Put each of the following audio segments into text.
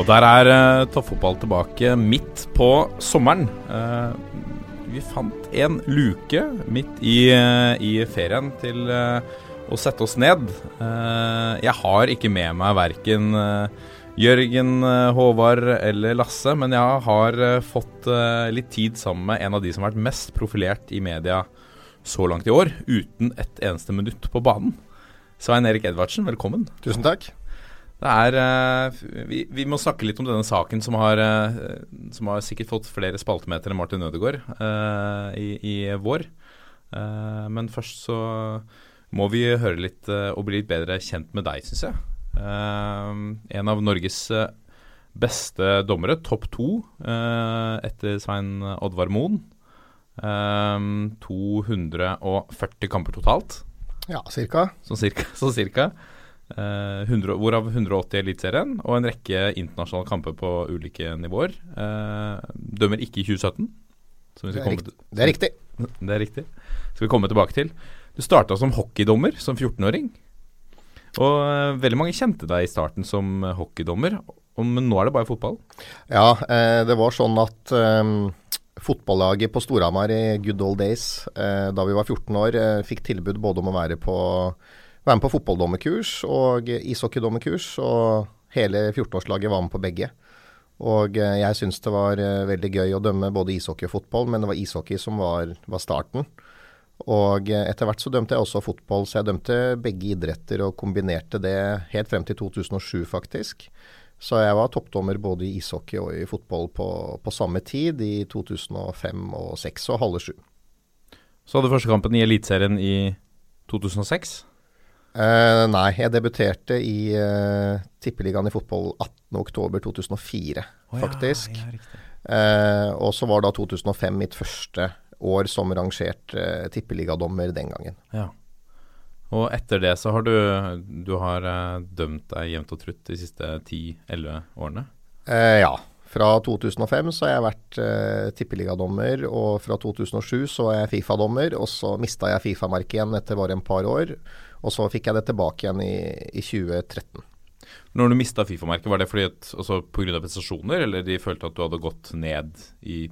Og der er uh, toppfotball tilbake midt på sommeren. Uh, vi fant en luke midt i, uh, i ferien til å sette oss ned. jeg har ikke med meg verken Jørgen, Håvard eller Lasse, men jeg har fått litt tid sammen med en av de som har vært mest profilert i media så langt i år, uten et eneste minutt på banen. Svein Erik Edvardsen, velkommen. Tusen takk. Det er uh, vi, vi, må snakke litt om denne saken som har, uh, som har sikkert fått flere spaltemeter enn Martin Ødegaard uh, i, i, vår. men først så må vi høre litt og bli litt bedre kjent med deg, syns jeg. en av Norges beste dommere, topp to etter Svein Oddvar Moen. 240 kamper totalt. Ja, cirka. Sånn cirka. Så cirka. Uh, 100, hvorav 180 i Eliteserien og en rekke internasjonale kamper på ulike nivåer. Uh, dømmer ikke i 2017. Det er, riktig. det, er riktig. Det er riktig. Skal vi komme tilbake til. Du starta som hockeydommer som 14-åring. Og uh, veldig mange kjente deg i starten som hockeydommer, men nå er det bare fotball? Ja, det var sånn at um, fotballaget på Storhamar i good old days, da vi var 14 år, fikk tilbud både om å være på være med på fotballdommerkurs og ishockeydommerkurs. Og hele 14-årslaget var med på begge. Og eh, jeg syns det var eh, veldig gøy å dømme både ishockey og fotball, men det var ishockey som var, var starten. Og eh, etter hvert så dømte jeg også fotball, så jeg dømte begge idretter og kombinerte det helt frem til 2007, faktisk. Så jeg var toppdommer både i ishockey og i fotball på, på samme tid, i 2005 og 2006 og halve sju. Så hadde første kampen i Eliteserien i 2006? Uh, nei, jeg debuterte i uh, Tippeligaen i fotball 18.10.2004, oh, faktisk. Ja, ja, uh, og så var da 2005 mitt første år som rangert uh, tippeligadommer den gangen. Ja. Og etter det så har du, du har dømt deg jevnt og trutt de siste 10-11 årene? ja. Fra 2005 så har jeg vært tippeligadommer, og fra 2007 så var jeg Fifa-dommer. Og så mista jeg Fifa-merket igjen etter bare en par år. Og så fikk jeg det tilbake igjen i, i 2013. Når du mista Fifa-merket, var det fordi at, altså pga. prestasjoner, eller de følte at du hadde gått ned i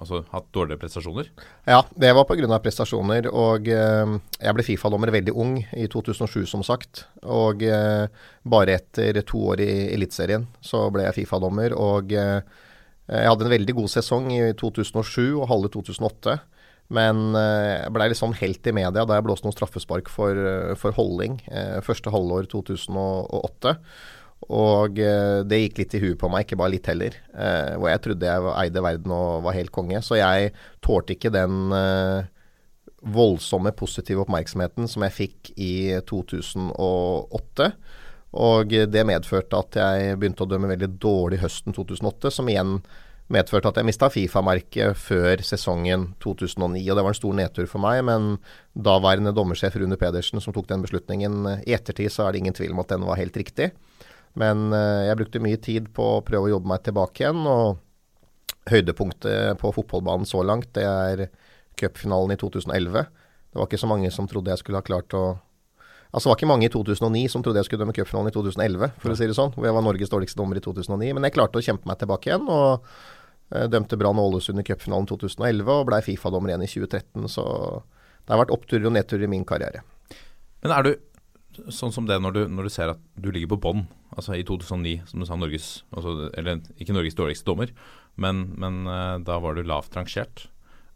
Altså hatt dårligere prestasjoner? Ja, det var pga. prestasjoner. Og eh, jeg ble Fifa-dommer veldig ung, i 2007 som sagt. Og eh, bare etter to år i Eliteserien så ble jeg Fifa-dommer. Og eh, jeg hadde en veldig god sesong i 2007 og halve 2008. Men eh, jeg blei litt sånn helt i media da jeg blåste noen straffespark for, eh, for holding eh, første halvår 2008. Og det gikk litt i huet på meg, ikke bare litt heller. hvor jeg trodde jeg eide verden og var helt konge. Så jeg tålte ikke den voldsomme positive oppmerksomheten som jeg fikk i 2008. Og det medførte at jeg begynte å dømme veldig dårlig høsten 2008, som igjen medførte at jeg mista Fifa-merket før sesongen 2009. og Det var en stor nedtur for meg, men daværende dommersjef Rune Pedersen som tok den beslutningen i ettertid, så er det ingen tvil om at den var helt riktig. Men uh, jeg brukte mye tid på å prøve å jobbe meg tilbake igjen. og Høydepunktet på fotballbanen så langt, det er cupfinalen i 2011. Det var ikke så mange som trodde jeg skulle ha klart å Altså Det var ikke mange i 2009 som trodde jeg skulle dømme cupfinalen i 2011, for å si det sånn. Hvor jeg var Norges dårligste dommer i 2009. Men jeg klarte å kjempe meg tilbake igjen. og Eh, dømte Brann Ålesund i cupfinalen 2011 og blei Fifa-dommer igjen i 2013. Så det har vært oppturer og nedturer i min karriere. Men er du sånn som det når du, når du ser at du ligger på bånn, altså i 2009, som du sa, Norges altså, Eller ikke Norges dårligste dommer, men, men uh, da var du lavt rangert.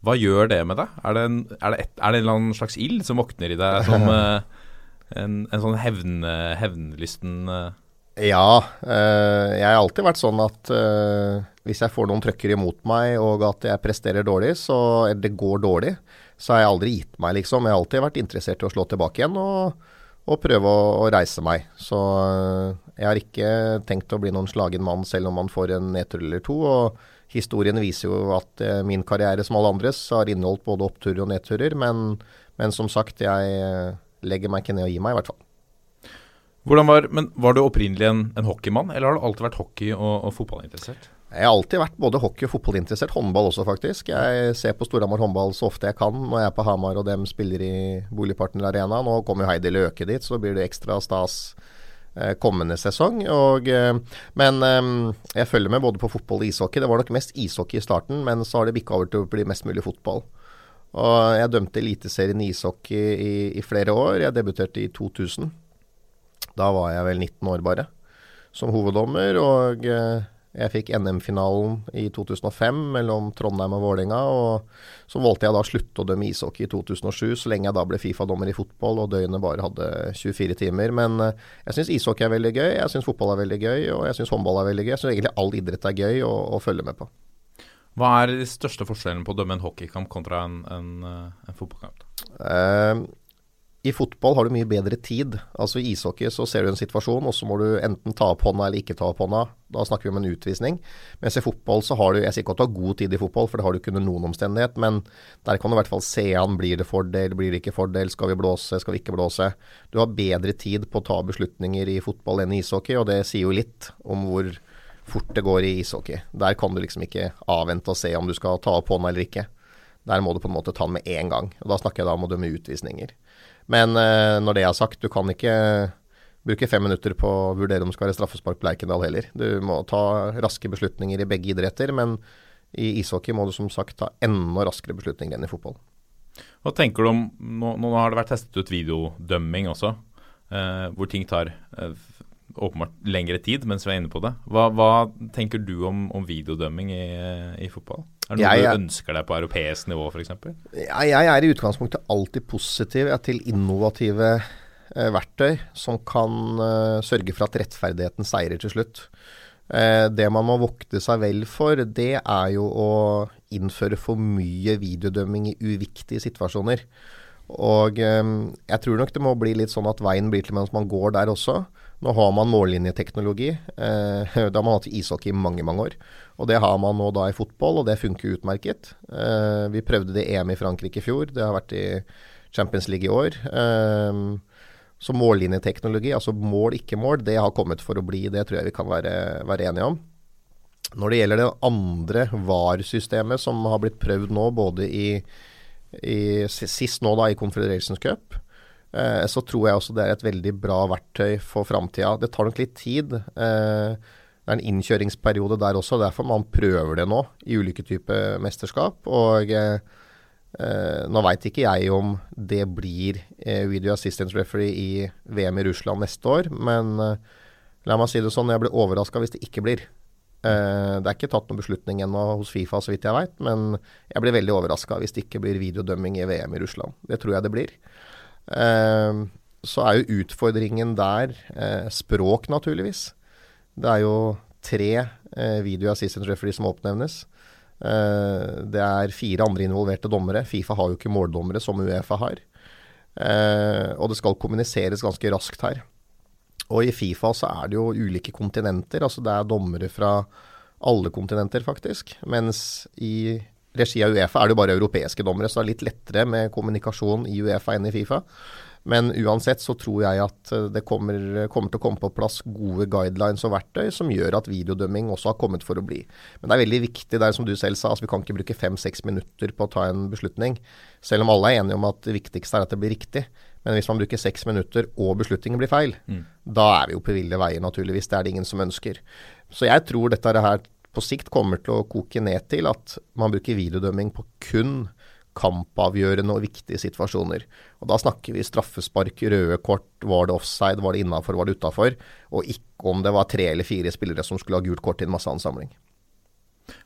Hva gjør det med deg? Er det en, er det et, er det en eller annen slags ild som våkner i deg som uh, en, en, sånn hevn, hevnlysten ja, øh, jeg har alltid vært sånn at øh, hvis jeg får noen trøkker imot meg og at jeg presterer dårlig, så, eller det går dårlig, så har jeg aldri gitt meg, liksom. Jeg har alltid vært interessert i å slå tilbake igjen. Og, og prøve å, å reise meg. Så øh, jeg har ikke tenkt å bli noen slagen mann selv om man får en nedtur eller to. og Historien viser jo at eh, min karriere som alle andres har inneholdt både oppturer og nedturer. Men, men som sagt, jeg eh, legger meg ikke ned og gir meg, i hvert fall. Var, men var du opprinnelig en, en hockeymann, eller har du alltid vært hockey- og, og fotballinteressert? Jeg har alltid vært både hockey- og fotballinteressert. Håndball også, faktisk. Jeg ser på Storhamar håndball så ofte jeg kan når jeg er på Hamar og dem spiller i Boligpartner Arena. Nå kommer jo Heidi Løke dit, så blir det ekstra stas eh, kommende sesong. Og, eh, men eh, jeg følger med både på fotball og ishockey. Det var nok mest ishockey i starten, men så har det bikka over til å bli mest mulig fotball. Og jeg dømte Eliteserien i ishockey i, i flere år. Jeg debuterte i 2000. Da var jeg vel 19 år bare, som hoveddommer. Og jeg fikk NM-finalen i 2005 mellom Trondheim og Vålerenga. Og så valgte jeg da å slutte å dømme ishockey i 2007, så lenge jeg da ble Fifa-dommer i fotball og døgnet bare hadde 24 timer. Men eh, jeg syns ishockey er veldig gøy, jeg syns fotball er veldig gøy, og jeg syns håndball er veldig gøy. Jeg syns egentlig all idrett er gøy å, å følge med på. Hva er de største forskjellene på å dømme en hockeykamp kontra en, en, eh, en fotballkamp? Eh, I fotball har du mye bedre tid. Altså I ishockey så ser du en situasjon, og så må du enten ta opp hånda eller ikke ta opp hånda. Da snakker vi om en utvisning. Mens i fotball så har du Jeg sier ikke at du har god tid i fotball, for det har du ikke under noen omstendighet, men der kan du i hvert fall se an. Blir det fordel, blir det ikke fordel? Skal vi blåse, skal vi ikke blåse? Du har bedre tid på å ta beslutninger i fotball enn i ishockey, og det sier jo litt om hvor fort det går i ishockey. Der kan du liksom ikke avvente og se om du skal ta opp hånda eller ikke. Der må du på en måte ta den med én gang. og Da snakker jeg da om å dømme utvisninger. Men eh, når det er sagt, du kan ikke bruke fem minutter på å vurdere om det skal være straffespark på Lerkendal heller. Du må ta raske beslutninger i begge idretter, men i ishockey må du som sagt ta enda raskere beslutninger enn i fotball. Hva tenker du om Nå, nå har det vært testet ut videodømming også, eh, hvor ting tar eh, åpenbart lengre tid mens vi er inne på det. Hva, hva tenker du om, om videodømming i, i, fotball? Er det noe Jeg du er- ønsker deg på europeisk nivå, f.eks.? Jeg, jeg er i utgangspunktet alltid positiv ja, til innovative eh, verktøy som kan eh, sørge for at rettferdigheten seirer til slutt. Eh, det man må vokte seg vel for, det er jo å innføre for mye videodømming i uviktige situasjoner. Og eh, jeg tror nok det må bli litt sånn at veien blir til mens man går der også. Nå har man mållinjeteknologi. Eh, det har man hatt i ishockey i mange, mange år. Og det har man nå da i fotball, og det funker utmerket. Eh, vi prøvde det EM i Frankrike i fjor. Det har vært i Champions League i år. Eh, så mållinjeteknologi, altså mål, ikke mål, det har kommet for å bli. Det tror jeg vi kan være, være enige om. Når det gjelder det andre VAR-systemet som har blitt prøvd nå, både i, i sist nå da i Confederations Cup, så tror jeg også det er et veldig bra verktøy for framtida. Det tar nok litt tid. Eh, det er en innkjøringsperiode der også, derfor man prøver det nå i ulike typer mesterskap. Og eh, eh, nå veit ikke jeg om det blir eh, video assistance referee i VM i Russland neste år, men eh, la meg si det sånn, jeg blir overraska hvis det ikke blir. Eh, det er ikke tatt noen beslutning ennå hos Fifa, så vidt jeg veit, men jeg blir veldig overraska hvis det ikke blir videodømming i VM i Russland. Det tror jeg det blir. Eh, så er jo utfordringen der eh, språk, naturligvis. Det er jo tre eh, video assistant referee som oppnevnes. Eh, det er fire andre involverte dommere. Fifa har jo ikke måldommere som Uefa har. Eh, og det skal kommuniseres ganske raskt her. Og i Fifa så er det jo ulike kontinenter. Altså det er dommere fra alle kontinenter, faktisk. Mens i regi av Uefa er det jo bare europeiske dommere, så det er litt lettere med kommunikasjon i Uefa enn i Fifa. Men uansett så tror jeg at eh, det kommer, kommer til å komme på plass gode guidelines og verktøy som gjør at videodømming også har kommet for å bli. Men det er veldig viktig, det er som du selv sa, altså vi kan ikke bruke fem-seks minutter på å ta en beslutning. Selv om alle er enige om at det viktigste er at det blir riktig. Men hvis man bruker seks minutter og beslutningen blir feil, da er vi jo på ville veier, naturligvis. Det er det ingen som ønsker. Så jeg tror dette her på sikt kommer til å koke ned til at man bruker videodømming på kun kampavgjørende og viktige situasjoner. Og Da snakker vi straffespark, røde kort, var det offside, var det innafor, var det utafor? Og ikke om det var tre eller fire spillere som skulle ha gult kort i en masseansamling.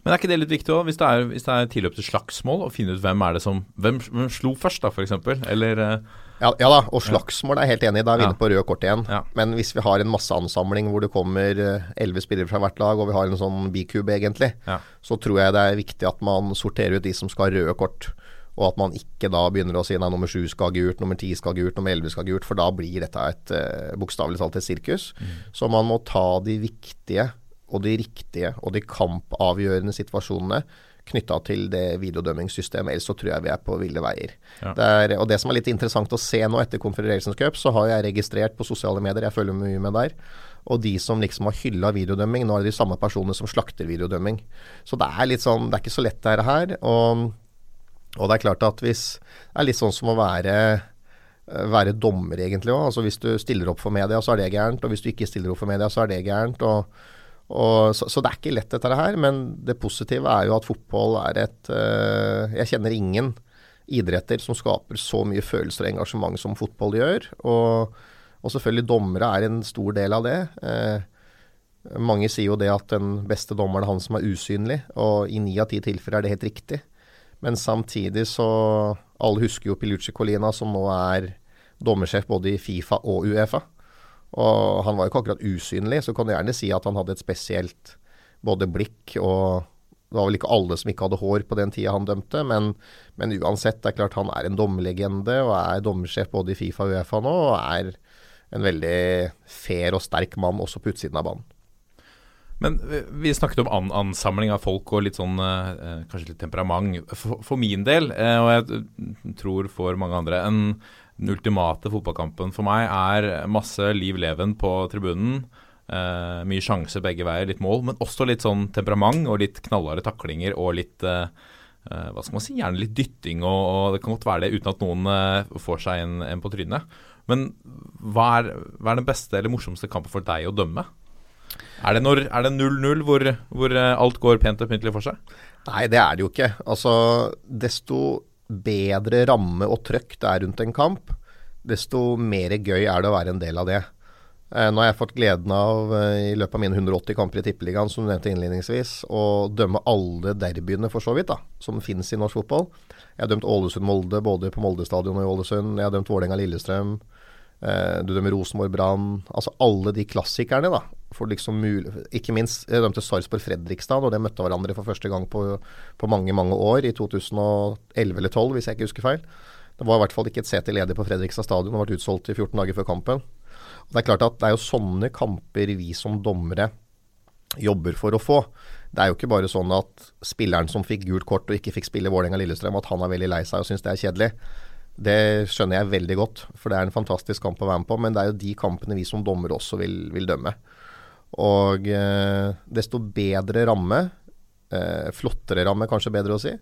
Men er ikke det litt viktig òg, hvis, det er- hvis det er tilløp til slagsmål, å finne ut hvem er det som Hvem, hvem slo først, da, f.eks.? Eller eh, Ja, ja da, og slagsmål er jeg helt enig i. Da er vi inne på røde kort igjen. Ja. Men hvis vi har en masseansamling hvor det kommer eh, elleve spillere fra hvert lag, og vi har en sånn bikube egentlig, Ja. så tror jeg det er viktig at man sorterer ut de som skal ha røde kort. Og at man ikke da begynner å si nei, nummer sju skal ha gult, nummer ti skal ha gult, nummer elleve skal ha gult. For da blir dette et uh, bokstavelig talt et sirkus. Så man må ta de viktige og de riktige og de kampavgjørende situasjonene knytta til det videodømmingssystemet. Ellers så tror jeg vi er på ville veier. Ja. Det er, og det som er litt interessant å se nå etter Confederations Cup, så har jeg registrert på sosiale medier, jeg følger mye med der, og de som liksom har hylla videodømming, nå er det de samme personene som slakter videodømming. Så det er litt sånn, det er ikke så lett det her. Og, og det er klart at hvis Det er litt sånn som å være være dommer, egentlig òg. Altså, hvis du stiller opp for media, så er det gærent. Og hvis du ikke stiller opp for media, så er det gærent. Og, og, så, så, det er ikke lett, dette her. Men det positive er jo at fotball er et uh, Jeg kjenner ingen idretter som skaper så mye følelser og engasjement som fotball gjør. Og, og selvfølgelig dommere er en stor del av det. Uh, mange sier jo det at den beste dommeren er han som er usynlig, og i ni av ti tilfeller er det helt riktig. Men samtidig så Alle husker jo Pilucci Colina, som nå er dommersjef både i Fifa og Uefa. Og han var jo ikke akkurat usynlig, så kan du gjerne si at han hadde et spesielt både blikk og Det var vel ikke alle som ikke hadde hår på den tida han dømte, men, men uansett, det er klart han er en dommerlegende og er dommersjef både i Fifa og Uefa nå, og er en veldig fair og sterk mann også på utsiden av banen. Men vi snakket om an ansamling av folk og litt sånn eh, kanskje litt temperament. For, for min del, eh, og jeg tror for mange andre, en, den ultimate fotballkampen for meg er masse liv leven på tribunen. Uh, mye sjanse begge veier, litt mål, men også litt sånn temperament og litt knallharde taklinger og litt eh, hva skal man si, gjerne litt dytting, og, og, det kan godt være det uten at noen får seg en, en på trynet. Men hva er, hva er den beste eller morsomste kampen for deg å dømme? Er det 0-0 hvor, hvor, alt går pent og pyntelig for seg? Nei, det er det jo ikke. Altså, desto bedre ramme og trøkk det er rundt en kamp, desto mer gøy er det å være en del av det. Eh, nå har jeg fått gleden av, eh, i løpet av mine 180 kamper i Tippeligaen, som du nevnte innledningsvis, å dømme alle derbyene for så vidt, da, som finnes i norsk fotball. Jeg har dømt Ålesund-Molde både på Molde stadion og i Ålesund. Jeg har dømt Vålerenga-Lillestrøm. Eh, du dømmer Rosenborg-Brann. Altså alle de klassikerne, da. Liksom ikke minst jeg dømte Sarpsborg-Fredrikstad, og det møtte hverandre for første gang på, på, mange mange år, i 2011 eller 2012, hvis jeg ikke husker feil. Det var i hvert fall ikke et sete ledig på Fredrikstad stadion, og ble utsolgt i 14 dager før kampen. Og det er klart at det er jo sånne kamper vi som dommere jobber for å få. Det er jo ikke bare sånn at spilleren som fikk gult kort og ikke fikk spille Vålerenga-Lillestrøm, at han er veldig lei seg og syns det er kjedelig. Det skjønner jeg veldig godt, for det er en fantastisk kamp å være med på. Men det er jo de kampene vi som dommere også vil, vil dømme. Og eh, desto bedre ramme, eh, flottere ramme kanskje bedre å si,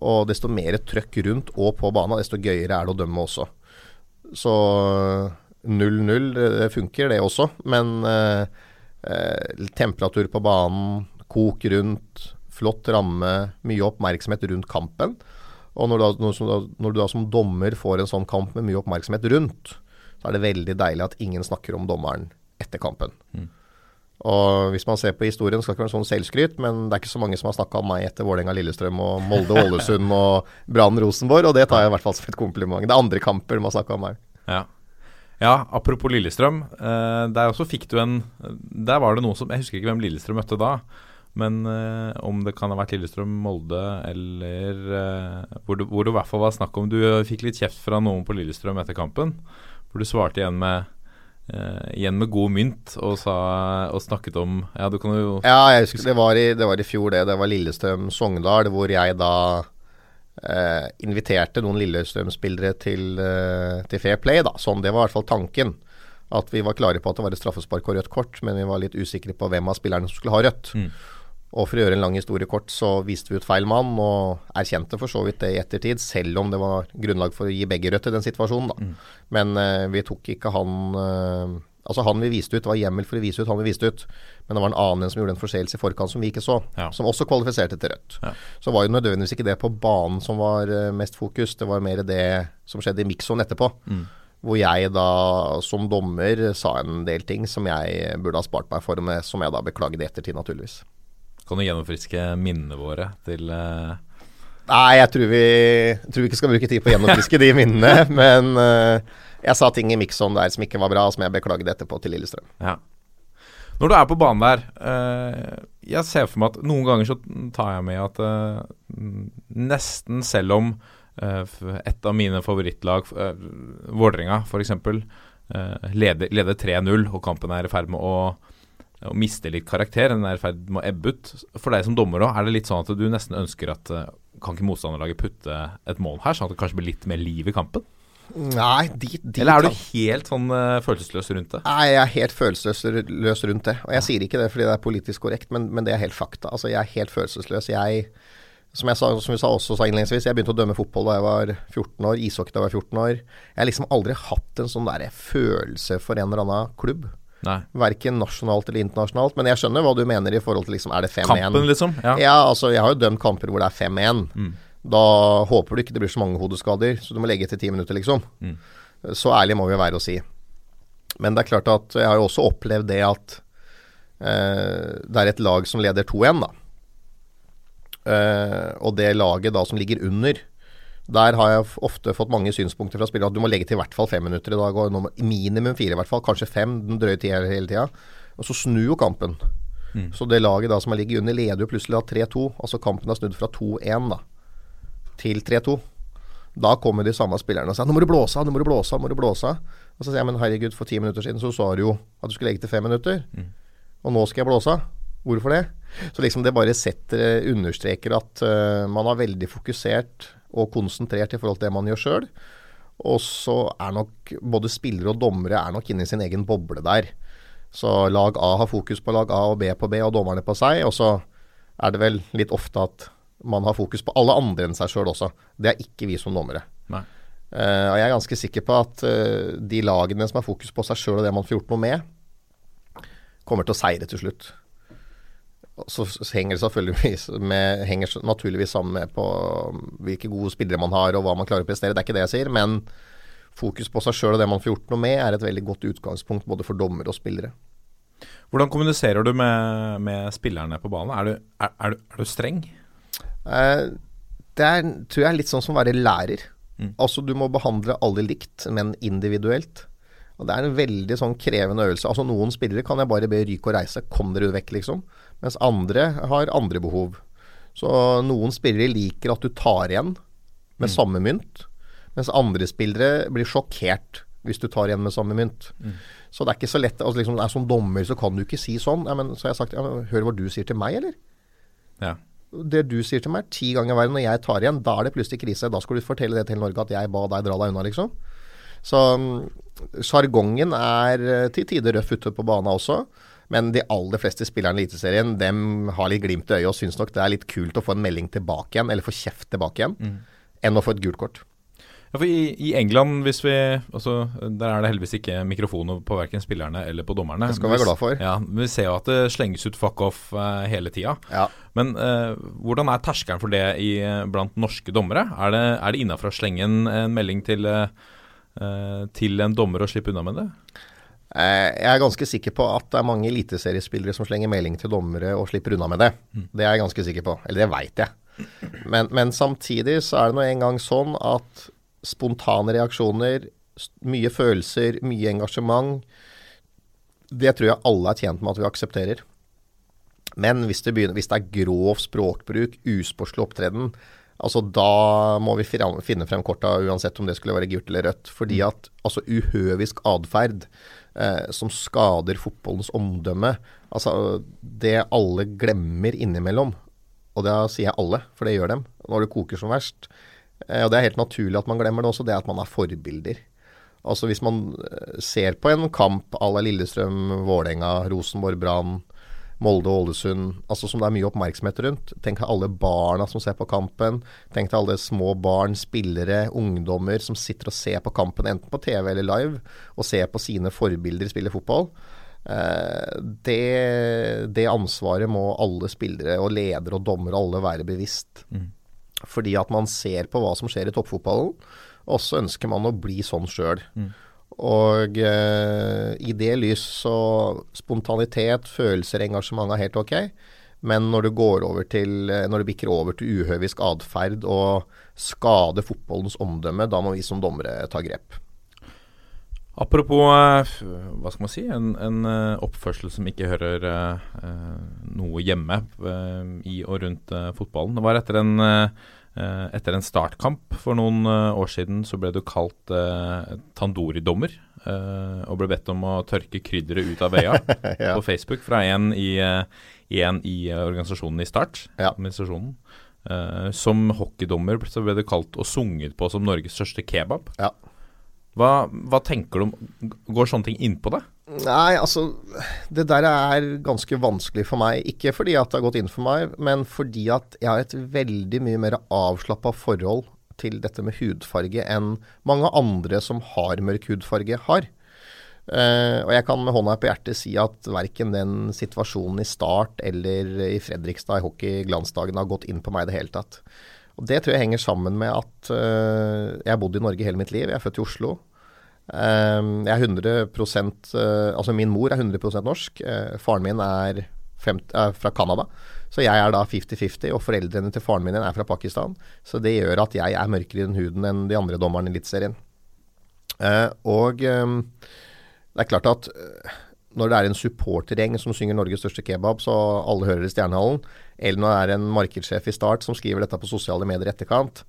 og desto mer trøkk rundt og på banen, desto gøyere er det å dømme også. Så 0-0, det funker det også, men eh, eh, temperatur på banen, kok rundt, flott ramme, mye oppmerksomhet rundt kampen. Og når du, da, når du da som dommer får en sånn kamp med mye oppmerksomhet rundt, så er det veldig deilig at ingen snakker om dommeren etter kampen. Mm. Og hvis man ser på historien, skal ikke være sånn selvskryt, men det er ikke så mange som har snakka om meg etter Vålerenga Lillestrøm og Molde Ålesund og Brann Rosenborg, og det tar jeg i hvert fall som et kompliment. Det er andre kamper de har snakka om meg. Ja. ja. apropos Lillestrøm. Eh, der også fikk du en Der var det noe som Jeg husker ikke hvem Lillestrøm møtte da. Men eh, om det kan ha vært Lillestrøm, Molde eller eh, hvor, det, hvor det i hvert fall var snakk om Du fikk litt kjeft fra noen på Lillestrøm etter kampen. Hvor du svarte igjen med Uh, igjen med god mynt og, sa, og, snakket om Ja, du kan jo Ja, jeg husker det var i, det var i fjor, det. Det var Lillestrøm-Sogndal, hvor jeg da uh, inviterte noen Lillestrøm-spillere til, uh, til, Fair Play, da. Sånn, det var i hvert fall tanken. At vi var klare på at det var et straffespark og rødt kort, men vi var litt usikre på hvem av spillerne som skulle ha rødt. Mm. Og for å gjøre en lang historie kort, så viste vi ut feil mann, og erkjente for så vidt det i ettertid, selv om det var grunnlag for å gi begge rødt i den situasjonen, da. Mm. Men eh, vi tok ikke han eh, Altså han vi viste ut, det var hjemmel for å vise ut han vi viste ut, men det var en annen som gjorde en forseelse i forkant som vi ikke så, ja. som også kvalifiserte til rødt. Ja. Så var jo nødvendigvis ikke det på banen som var eh, mest fokus, det var mer det som skjedde i mixon etterpå. Mm. Hvor jeg da som dommer sa en del ting som jeg burde ha spart meg for, med, som jeg da beklaget i ettertid, naturligvis. Kan du gjennomfriske minnene våre til uh... Nei, jeg tror, vi, tror vi ikke skal bruke tid på å gjennomfriske de minnene. Men uh, jeg sa ting i Mixon der som ikke var bra, som jeg beklaget etterpå til Lillestrøm. Ja. Når du er på banen der, uh, jeg ser for meg at noen ganger så tar jeg med at nesten selv om et av mine favorittlag, uh, Vålerenga f.eks., leder, leder 3-0, og kampen er i ferd med å, å miste litt karakter. Den er i ferd med å ebbe ut. For deg som dommer òg, er det litt sånn at du nesten ønsker at eh, Kan ikke motstanderlaget putte et mål her, sånn at det kanskje blir litt mer liv i kampen? Nei, de, de Eller er du helt sånn uh, følelsesløs rundt det? Nei, jeg er helt følelsesløs rundt det. Og jeg sier ikke det fordi det er politisk korrekt, men, men det er helt fakta. Altså, jeg er helt følelsesløs. Jeg, som jeg sa, som vi sa også sa innledningsvis, jeg begynte å dømme fotball da jeg var 14 år, ishockey da jeg var 14 år. Jeg har liksom aldri hatt en sånn der følelse for en eller annen klubb. Nei. Verken nasjonalt eller internasjonalt. Men jeg skjønner hva du mener i forhold til liksom, er det 5-1? Kampen, liksom? Ja. Ja, altså jeg har jo dømt kamper hvor det er 5-1. Da håper du ikke det blir så mange hodeskader, så du må legge til ti minutter, liksom. Så ærlig må vi være å si. Men det er klart at jeg har jo også opplevd det at eh, det er et lag som leder 2-1, da. Eh, og det laget da som ligger under, der har jeg ofte fått mange synspunkter fra spillere at du må legge til i hvert fall fem minutter i dag, og minimum fire i hvert fall, kanskje fem, den drøye tida hele tida. Og så snur jo kampen. Så det laget da som har ligget under, leder jo plutselig av 3-2. Altså kampen har snudd fra 2-1 da til 3-2. Da kommer de samme spillerne og sier 'nå må du blåse av, nå må du blåse av', må du blåse av. Og så sier jeg 'men herregud, for ti minutter siden så sa du jo at du skulle legge til fem minutter', og nå skal jeg blåse av'. Hvorfor det? Så liksom det bare setter, understreker at uh, man har veldig fokusert og konsentrert i forhold til det man gjør sjøl. Og så er nok både spillere og dommere er nok inne i sin egen boble der. Så lag A har fokus på lag A og B på B og dommerne på seg. Og så er det vel litt ofte at man har fokus på alle andre enn seg sjøl også. Det er ikke vi som dommere. Nei. Eh, og jeg er ganske sikker på at uh, de lagene som har fokus på seg sjøl og det man får gjort noe med, kommer til å seire til slutt. Så henger det selvfølgelig med, henger naturligvis sammen med på hvilke gode spillere man har og hva man klarer å prestere. Det er ikke det jeg sier, men fokus på seg sjøl og det man får gjort noe med, er et veldig godt utgangspunkt både for dommere og spillere. Hvordan kommuniserer du med, med spillerne på banen? Er du, er, er, du, er du streng? Eh, det er, tror jeg er litt sånn som å være lærer. Altså Du må behandle alle likt, men individuelt. Og Det er en veldig sånn krevende øvelse. Altså Noen spillere kan jeg bare be ryke og reise. Kom dere vekk, liksom. Mens andre har andre behov. Så noen spillere liker at du tar igjen med samme mynt. Mens andre spillere blir sjokkert hvis du tar igjen med samme mynt. Så det er ikke så lett altså liksom, er Som dommer så kan du ikke si sånn. Ja, men, så har jeg sagt ja, men, hør hva du sier til meg, eller? Ja. det du sier til meg, er ti ganger verre når jeg tar igjen. Da er det plutselig krise. Da skal du fortelle det til Norge at jeg ba deg dra deg unna, liksom. Så mm, sjargongen er eh, til tider røff ute på banen også. Men de aller fleste spillerne i Eliteserien dem har litt glimt i øyet og syns nok det er litt kult å få en melding tilbake igjen, eller få kjeft tilbake igjen, enn å få et gult kort. Ja, for i, I England, hvis vi altså, Der er det heldigvis ikke mikrofoner på verken spillerne eller på dommerne. Det skal vi være glad for. Ja, Vi ser jo at det slenges ut fuck off uh, hele tida. Ja. Men uh, hvordan er terskelen for det i, blant norske dommere? Er det, er det innafor å slenge en, en melding til, eh, til en dommer og slippe unna med det? Eh, Jeg er ganske sikker på at det er mange eliteseriespillere som slenger melding til dommere og slipper unna med det. Det er jeg ganske sikker på. Eller det veit jeg. Men, men samtidig så er det nå engang sånn at spontane reaksjoner, mye følelser, mye engasjement, det tror jeg alle er tjent med at vi aksepterer. Men hvis det, begynner, hvis det er grov språkbruk, usportslig opptreden, altså da må vi finne frem korta uansett om det skulle være gult eller rødt. Fordi at altså uhøvisk atferd eh, som skader fotballens omdømme, altså det alle glemmer innimellom, og da sier jeg alle, for det gjør dem, når det koker som verst, eh, og det er helt naturlig at man glemmer det også, det er at man er forbilder. Altså Hvis man eh, ser på en kamp à la Lillestrøm, Vålerenga, Rosenborg, Brann, Molde og Ålesund, altså som det er mye oppmerksomhet rundt. Tenk deg alle barna som ser på kampen. Tenk deg alle små barn, spillere, ungdommer som sitter og ser på kampen, enten på TV eller live, og ser på sine forbilder spille fotball. Eh, det, det ansvaret må alle spillere og ledere og dommere alle være bevisst. Fordi at man ser på hva som skjer i toppfotballen, og så ønsker man å bli sånn sjøl. Og eh, i det lys så spontanitet, følelser, engasjement er helt ok. Men når du går over til eh, Når det bikker over til uhøvisk atferd og skader fotballens omdømme, da må vi som dommere ta grep. Apropos eh, hva skal man si, en, en eh, oppførsel som ikke hører eh, noe hjemme eh, i og rundt fotballen. Det var etter en, Eh, etter en startkamp for noen eh, år siden så ble du kalt eh, Tandori-dommer. eh, og ble bedt om å tørke krydderet ut av veia Ja. på Facebook fra en i, eh, en i eh, organisasjonen i Start. Ja. administrasjonen. Eh, som hockeydommer så ble du kalt og sunget på som Norges største kebab. Ja. Hva, hva tenker du om Går sånne ting innpå deg? Nei, altså Det der er ganske vanskelig for meg. Ikke fordi at det har gått inn for meg, men fordi at jeg har et veldig mye mer avslappa forhold til dette med hudfarge enn mange andre som har mørk hudfarge, har. Uh, og jeg kan med hånda på hjertet si at verken den situasjonen i Start eller i Fredrikstad i hockey-glansdagen har gått inn på meg i det hele tatt. Og Det tror jeg henger sammen med at uh, jeg har bodd i Norge hele mitt liv. Jeg er født i Oslo. Eh, jeg er 100 eh, Altså min mor er 100% norsk. Eh, faren min er, 50, er fra Canada. Så jeg er da 50-50, og foreldrene til faren min er fra Pakistan. Så det gjør at jeg er mørkere i den huden enn de andre dommerne i Eliteserien. Eh, og eh, det er klart at når det er en supportergjeng som synger Norges største kebab, så alle hører i Stjernehallen, eller når det er en markedssjef i Start som skriver dette på sosiale medier i etterkant,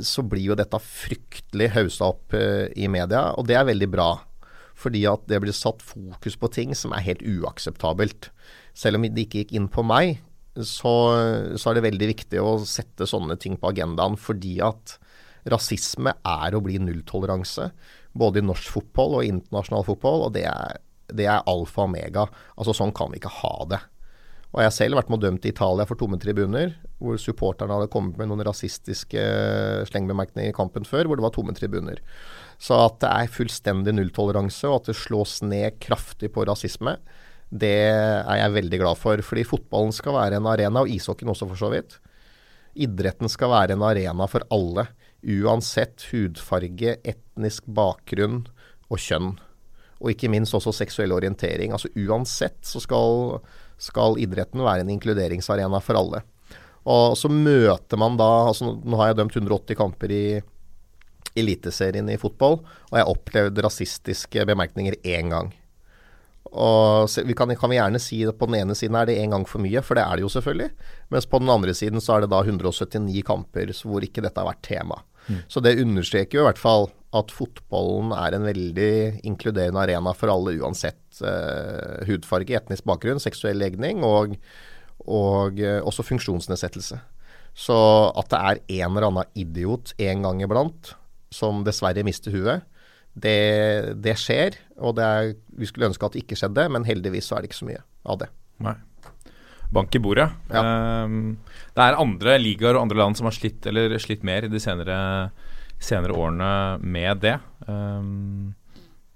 så blir jo dette fryktelig haussa opp eh, i media, og det er veldig bra. Fordi at det blir satt fokus på ting som er helt uakseptabelt. Selv om det ikke gikk inn på meg, så, så er det veldig viktig å sette sånne ting på agendaen, fordi at rasisme er å bli nulltoleranse. Både i norsk fotball og internasjonal fotball, og det er, det er alfa og omega. Altså Sånn kan vi ikke ha det. Og Jeg har selv vært med og dømt i Italia for tomme tribuner, hvor supporterne hadde kommet med noen rasistiske slengbemerkninger i kampen før, hvor det var tomme tribuner. Så at det er fullstendig nulltoleranse, og at det slås ned kraftig på rasisme, det er jeg veldig glad for. Fordi fotballen skal være en arena, og ishockeyen også for så vidt. Idretten skal være en arena for alle, uansett hudfarge, etnisk bakgrunn og kjønn. Og ikke minst også seksuell orientering. Altså Uansett så skal, skal idretten være en inkluderingsarena for alle. Og så møter man da altså Nå har jeg dømt 180 kamper i Eliteserien i fotball, og jeg har opplevd rasistiske bemerkninger én gang. Og vi kan, kan vi gjerne si at på den ene siden er det én gang for mye, for det er det jo selvfølgelig. Mens på den andre siden så er det da 179 kamper hvor ikke dette har vært tema. Så det understreker jo i hvert fall at fotballen er en veldig inkluderende arena for alle, uansett eh, hudfarge, etnisk bakgrunn, seksuell legning og, og eh, også funksjonsnedsettelse. Så at det er en eller annen idiot en gang iblant som dessverre mister huet, det, det skjer. Og det er, vi skulle ønske at det ikke skjedde, men heldigvis så er det ikke så mye av det. Nei. Bank i bordet. Ja. Um, det er andre ligaer og andre land som har slitt, eller slitt mer i de senere, senere årene med det. Um,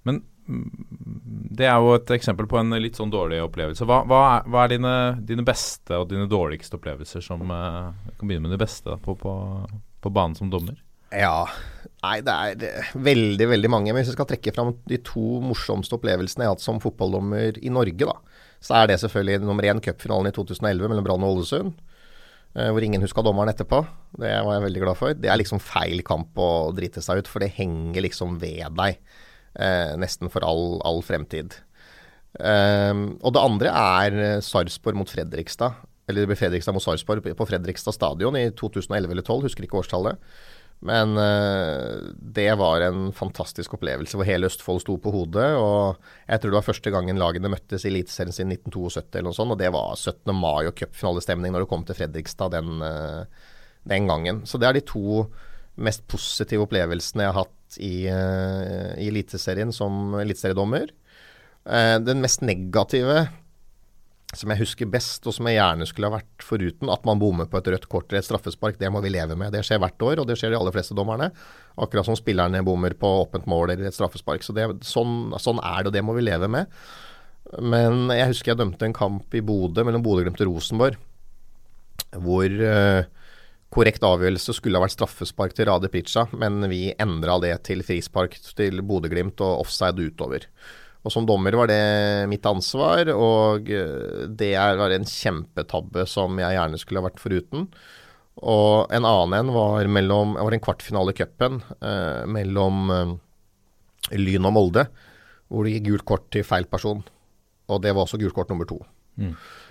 men det er jo et eksempel på en litt sånn dårlig opplevelse. Hva, hva er, hva er dine, dine beste og dine dårligste opplevelser som uh, kan begynne med det beste da, på, på, på banen som dommer. Ja, nei det er eh, veldig, veldig mange. Men hvis jeg skal trekke fram de to morsomste opplevelsene jeg har hatt som fotballdommer i Norge, da, så er det selvfølgelig nummer én cupfinalen i 2011 mellom Brann og Ålesund. Eh, Hvor ingen huska dommeren etterpå. Det var jeg veldig glad for. Det er liksom feil kamp å drite seg ut, for det henger liksom ved deg eh, nesten for all, all fremtid. Um, og det andre er eh, Sarpsborg mot Fredrikstad. Eller det ble Fredrikstad mot Sarpsborg på Fredrikstad stadion i 2011 eller 2012, husker ikke årstallet. Men uh, det var en fantastisk opplevelse hvor hele Østfold sto på hodet. Og jeg tror det var første gangen lagene møttes i Eliteserien siden 1972 eller noe sånt. Og det var 17. mai og cupfinalestemning når det kom til Fredrikstad den, uh, den gangen. Så det er de to mest positive opplevelsene jeg har hatt i, uh, i Eliteserien som eliteseriedommer. Den mest negative som jeg husker best, og som jeg gjerne skulle ha vært foruten, at man bommer på et rødt kort eller et straffespark, det må vi leve med. Det skjer hvert år, og det skjer de aller fleste dommerne. Akkurat som spillerne bommer på åpent mål eller et straffespark. Så det, sånn, sånn er det, og det må vi leve med. Men jeg husker jeg dømte en kamp i Bodø mellom Bodø-Glimt og Rosenborg, hvor eh, korrekt avgjørelse skulle ha vært straffespark til Rade Pritcha, men vi endra det til frispark til Bodø-Glimt og offside utover. Og som dommer var det mitt ansvar, og eh, det er- var en kjempetabbe som jeg gjerne skulle ha vært foruten. Og en annen en var mellom var en kvartfinale i cupen eh, mellom eh, Lyn og Molde, hvor det gikk gult kort til feil person. Og det var også gult kort nummer to.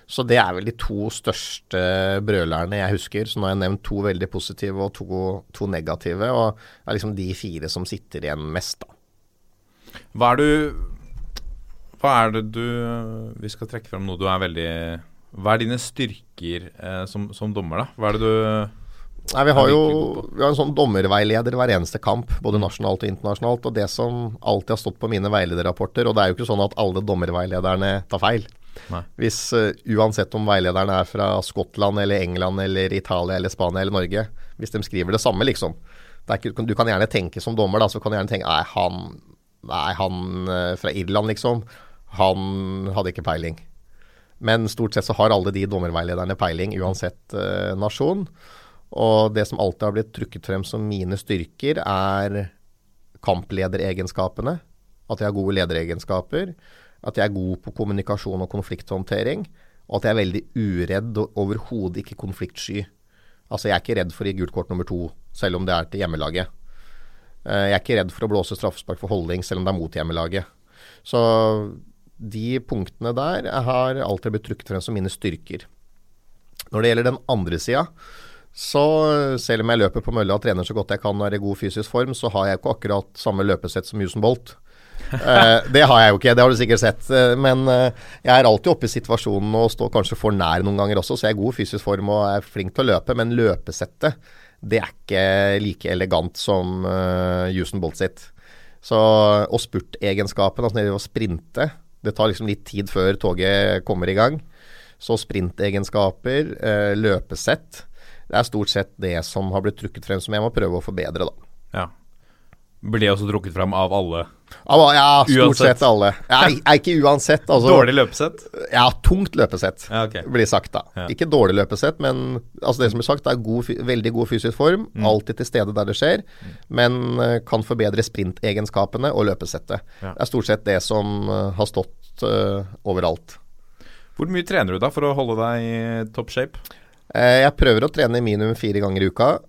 Så det er vel de to største brølerne jeg husker. Så nå har jeg nevnt to veldig positive og to, to negative. Og det er liksom de fire som sitter igjen mest, da. Hva er du Hva er det du Vi skal trekke fram noe du er veldig Hva er dine styrker eh, som, som dommer, da? Hva er det du Nei, Vi har er jo vi har en sånn dommerveileder hver eneste kamp, både nasjonalt og internasjonalt. Og det som alltid har stått på mine veilederrapporter, og det er jo ikke sånn at alle dommerveilederne tar feil. Nei. Hvis uh, Uansett om veilederen er fra Skottland eller England eller Italia eller Spania eller Norge, hvis de skriver det samme, liksom. Det er ikke, du kan gjerne tenke som dommer, da, så kan du gjerne tenke Nei, han, nei, han uh, fra Irland, liksom. Han hadde ikke peiling. Men stort sett så har alle de dommerveilederne peiling, uansett eh, nasjon. Og det som alltid har blitt trukket frem som mine styrker, er kamplederegenskapene. At jeg har gode lederegenskaper. At jeg er god på kommunikasjon og konflikthåndtering. Og at jeg er veldig uredd og overhodet ikke konfliktsky. Altså, jeg er ikke redd for å gi gult kort nummer to, selv om det er til hjemmelaget. Eh, Jeg er ikke redd for å blåse straffespark for holdning, selv om det er mot hjemmelaget. Så de punktene der har alltid blitt trukket frem som mine styrker. Når det gjelder den andre sida, så selv om jeg løper på mølla og trener så godt jeg kan og er i god fysisk form, så har jeg ikke akkurat samme løpesett som Usain Bolt. Eh, det har jeg jo ikke, det har du sikkert sett. Eh, Men eh, jeg er alltid oppe i situasjonen og står kanskje for nær noen ganger også, så jeg er i god fysisk form og er flink til å løpe. Men løpesettet, det er ikke like elegant som uh, Usain Bolt sitt. Så, og spurtegenskapen, altså når det å sprinte, det tar liksom litt tid før toget kommer i gang. Så sprintegenskaper, eh, løpesett, det er stort sett det som har blitt trukket frem som jeg må prøve å forbedre, da. Ja. Blir det også trukket frem av alle? Ja, ja stort Uansett. sett alle. Ja, ikke uansett, altså. Dårlig løpesett? Ja, tungt løpesett, Ja, okay. blir sagt da. Ikke dårlig løpesett, men altså det som blir sagt, er god, veldig god fysisk form. Mm. Alltid til stede der det skjer, men eh, kan forbedre sprintegenskapene og løpesettet. Det er stort sett det som eh, har stått eh, overalt. Hvor mye trener du da for å holde deg i top shape? Eh, Jeg prøver å trene minimum fire ganger i uka.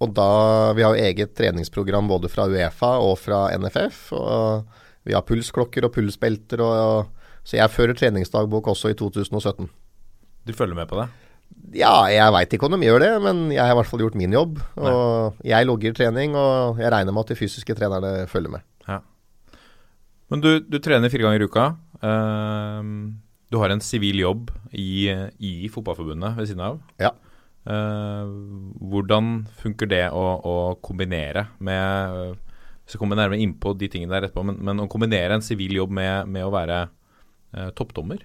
Og da, Vi har jo eget treningsprogram både fra Uefa og fra NFF. og Vi har pulsklokker og pulsbelter. Og, så jeg fører treningsdagbok også i 2017. Du følger med på det? Ja, jeg veit ikke om de gjør det, men jeg har i hvert fall gjort min jobb. Og jeg logger trening, og jeg regner med at de fysiske trenerne følger med. Ja. Men du, du trener fire ganger i uka. Ehm, du har en sivil jobb i, i Fotballforbundet ved siden av. Ja. Eh, hvordan funker det å, å kombinere med uh, Vi skal nærmere inn på de tingene der etterpå, men, men å kombinere en sivil jobb med, med å være eh, toppdommer?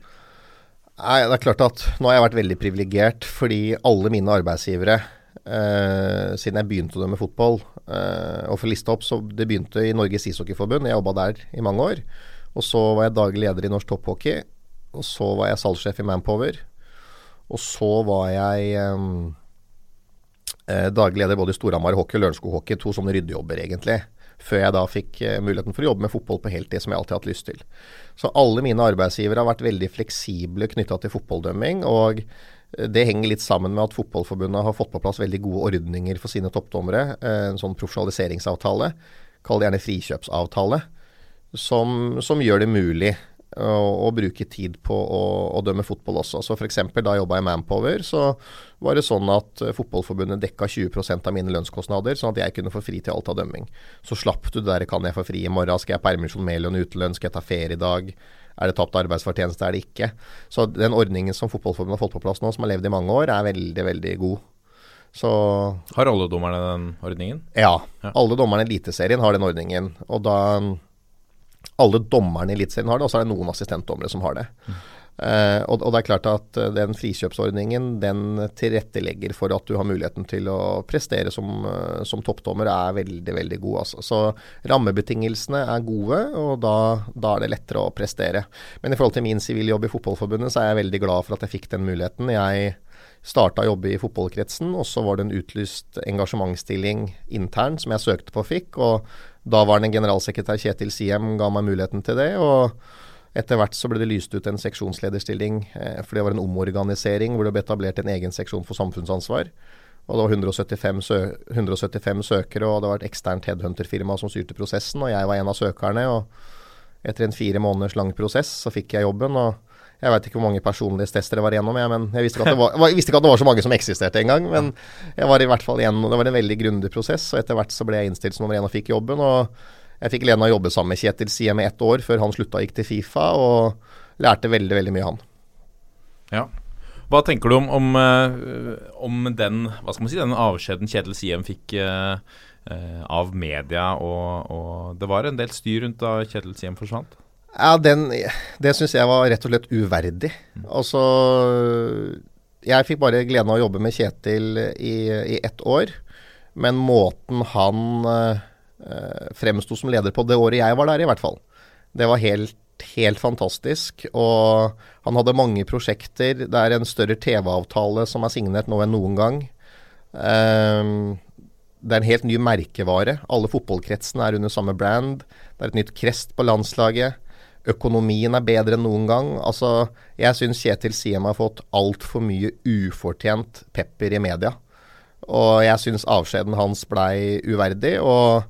Nei, det er klart at nå har jeg vært veldig privilegert fordi alle mine arbeidsgivere eh, siden jeg begynte å dømme fotball eh, Og for liste opp, så det begynte i Norges ishockeyforbund. Jeg jobba der i mange år. Og så var jeg daglig leder i norsk topphockey. Og så var jeg salgssjef i Manpower. Og så var jeg eh, eh, daglig leder både i Storhamar hockey og Lørenskog hockey. To sånne ryddejobber, egentlig. Før jeg da fikk eh, muligheten for å jobbe med fotball på heltid, som jeg alltid har hatt lyst til. Så alle mine arbeidsgivere har vært veldig fleksible knytta til fotballdømming. Og eh, det henger litt sammen med at Fotballforbundet har fått på plass veldig gode ordninger for sine toppdommere. eh, En sånn profesjonaliseringsavtale, kall det gjerne frikjøpsavtale, som, som gjør det mulig å, bruke tid på å, å dømme fotball også. Så f.eks. da jeg jobba i Manpower, så var det sånn at eh, Fotballforbundet dekka 20% av mine lønnskostnader, sånn at jeg kunne få fri til alt av dømming. Så slapp du det der kan jeg få fri i morgen, skal jeg ha permisjon med lønn, utelønn, skal jeg ta ferie i dag? Er det tapt arbeidsfortjeneste, er det ikke? Så den ordningen som Fotballforbundet har fått på plass nå, som har levd i mange år, er veldig, veldig god. Så Har alle dommerne den ordningen? ja, Ja. alle dommerne i Eliteserien har den ordningen. Og da alle dommerne i Eliteserien har det, og så er det noen assistentdommere som har det. Uh, og, og det er klart at eh, den frikjøpsordningen den tilrettelegger for at du har muligheten til å prestere som, eh, som toppdommer, er veldig, veldig god. Altså. Så rammebetingelsene er gode, og da, da er det lettere å prestere. Men i forhold til min siviljobb i Fotballforbundet, så er jeg veldig glad for at jeg fikk den muligheten. Jeg starta å jobbe i fotballkretsen, og så var det en utlyst engasjementsstilling internt som jeg søkte på og fikk. og Daværende generalsekretær Kjetil Siem ga meg muligheten til det. og etter hvert så ble det lyst ut en seksjonslederstilling, eh, for det var en omorganisering hvor det ble etablert en egen seksjon for samfunnsansvar. Og det var 175, sø 175 søkere, og det var et eksternt headhunterfirma som styrte prosessen, og jeg var en av søkerne. og Etter en fire måneders lang prosess så fikk jeg jobben, og Jeg veit ikke hvor mange personlighetstester jeg var igjennom, jeg, men jeg visste, ikke at det var, jeg visste ikke at det var så mange som eksisterte engang. Men jeg var i hvert fall igjennom, det var en veldig grundig prosess, og etter hvert så ble jeg innstilt som nummer én og fikk jobben. og jeg fikk gleden av å jobbe sammen med Kjetil Siem i ett år før han slutta og gikk til Fifa, og lærte veldig, veldig mye av han. Ja. Hva tenker du om, om, eh, om den hva skal man si, den avskjeden Kjetil Siem fikk uh, uh, av media? Og, og, det var en del styr rundt da Kjetil Siem forsvant? Ja, den, Det syns jeg var rett og slett uverdig. Altså Jeg fikk bare gleden av å jobbe med Kjetil i, i ett år, men måten han eh, fremsto som leder på det året jeg var der, i hvert fall. Det var helt, helt fantastisk. Og han hadde mange prosjekter. Det er en større TV-avtale som er signert nå enn noen gang. Um, det er en helt ny merkevare. Alle fotballkretsene er under samme brand. Det er et nytt krest på landslaget. Økonomien er bedre enn noen gang. Altså, jeg syns Kjetil Siem har fått altfor mye ufortjent pepper i media. Og jeg syns avskjeden hans blei uverdig. Og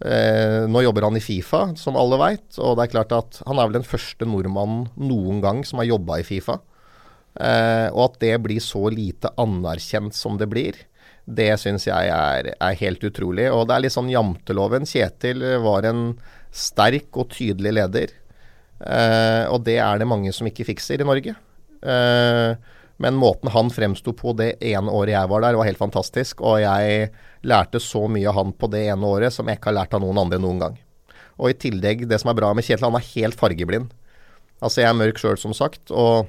Eh, nå jobber han i Fifa, som alle veit. Og det er klart at han er vel den første nordmannen noen gang som har jobba i Fifa. Eh, og at det blir så lite anerkjent som det blir, det syns jeg er, er, helt utrolig. Og det er litt sånn janteloven. Kjetil var en sterk og tydelig leder. Eh, og det er det mange som ikke fikser i Norge. Eh, men måten han fremsto på det ene året jeg var der, var helt fantastisk. Og jeg lærte så mye av han på det ene året som jeg ikke har lært av noen andre noen gang. Og i tillegg, det som er bra med Kjetil, han er helt fargeblind. Altså jeg er mørk sjøl, som sagt. Og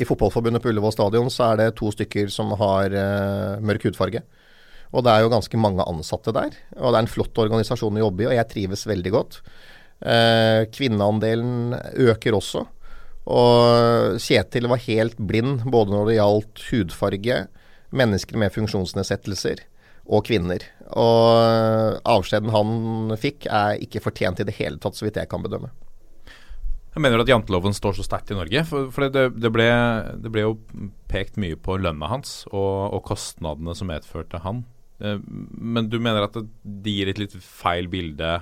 i Fotballforbundet på Ullevål stadion så er det to stykker som har uh, mørk hudfarge. Og det er jo ganske mange ansatte der. Og det er en flott organisasjon å jobbe i, og jeg trives veldig godt. Uh, kvinneandelen øker også. Og Kjetil var helt blind både når det gjaldt hudfarge, mennesker med funksjonsnedsettelser og kvinner. Og avskjeden han fikk er ikke fortjent i det hele tatt, så vidt jeg kan bedømme. Jeg mener at janteloven står så sterkt i Norge. For, for det, det, ble, det, ble, jo pekt mye på lønna hans og, og kostnadene som medførte han. Eh, men du mener at det gir et litt feil bilde?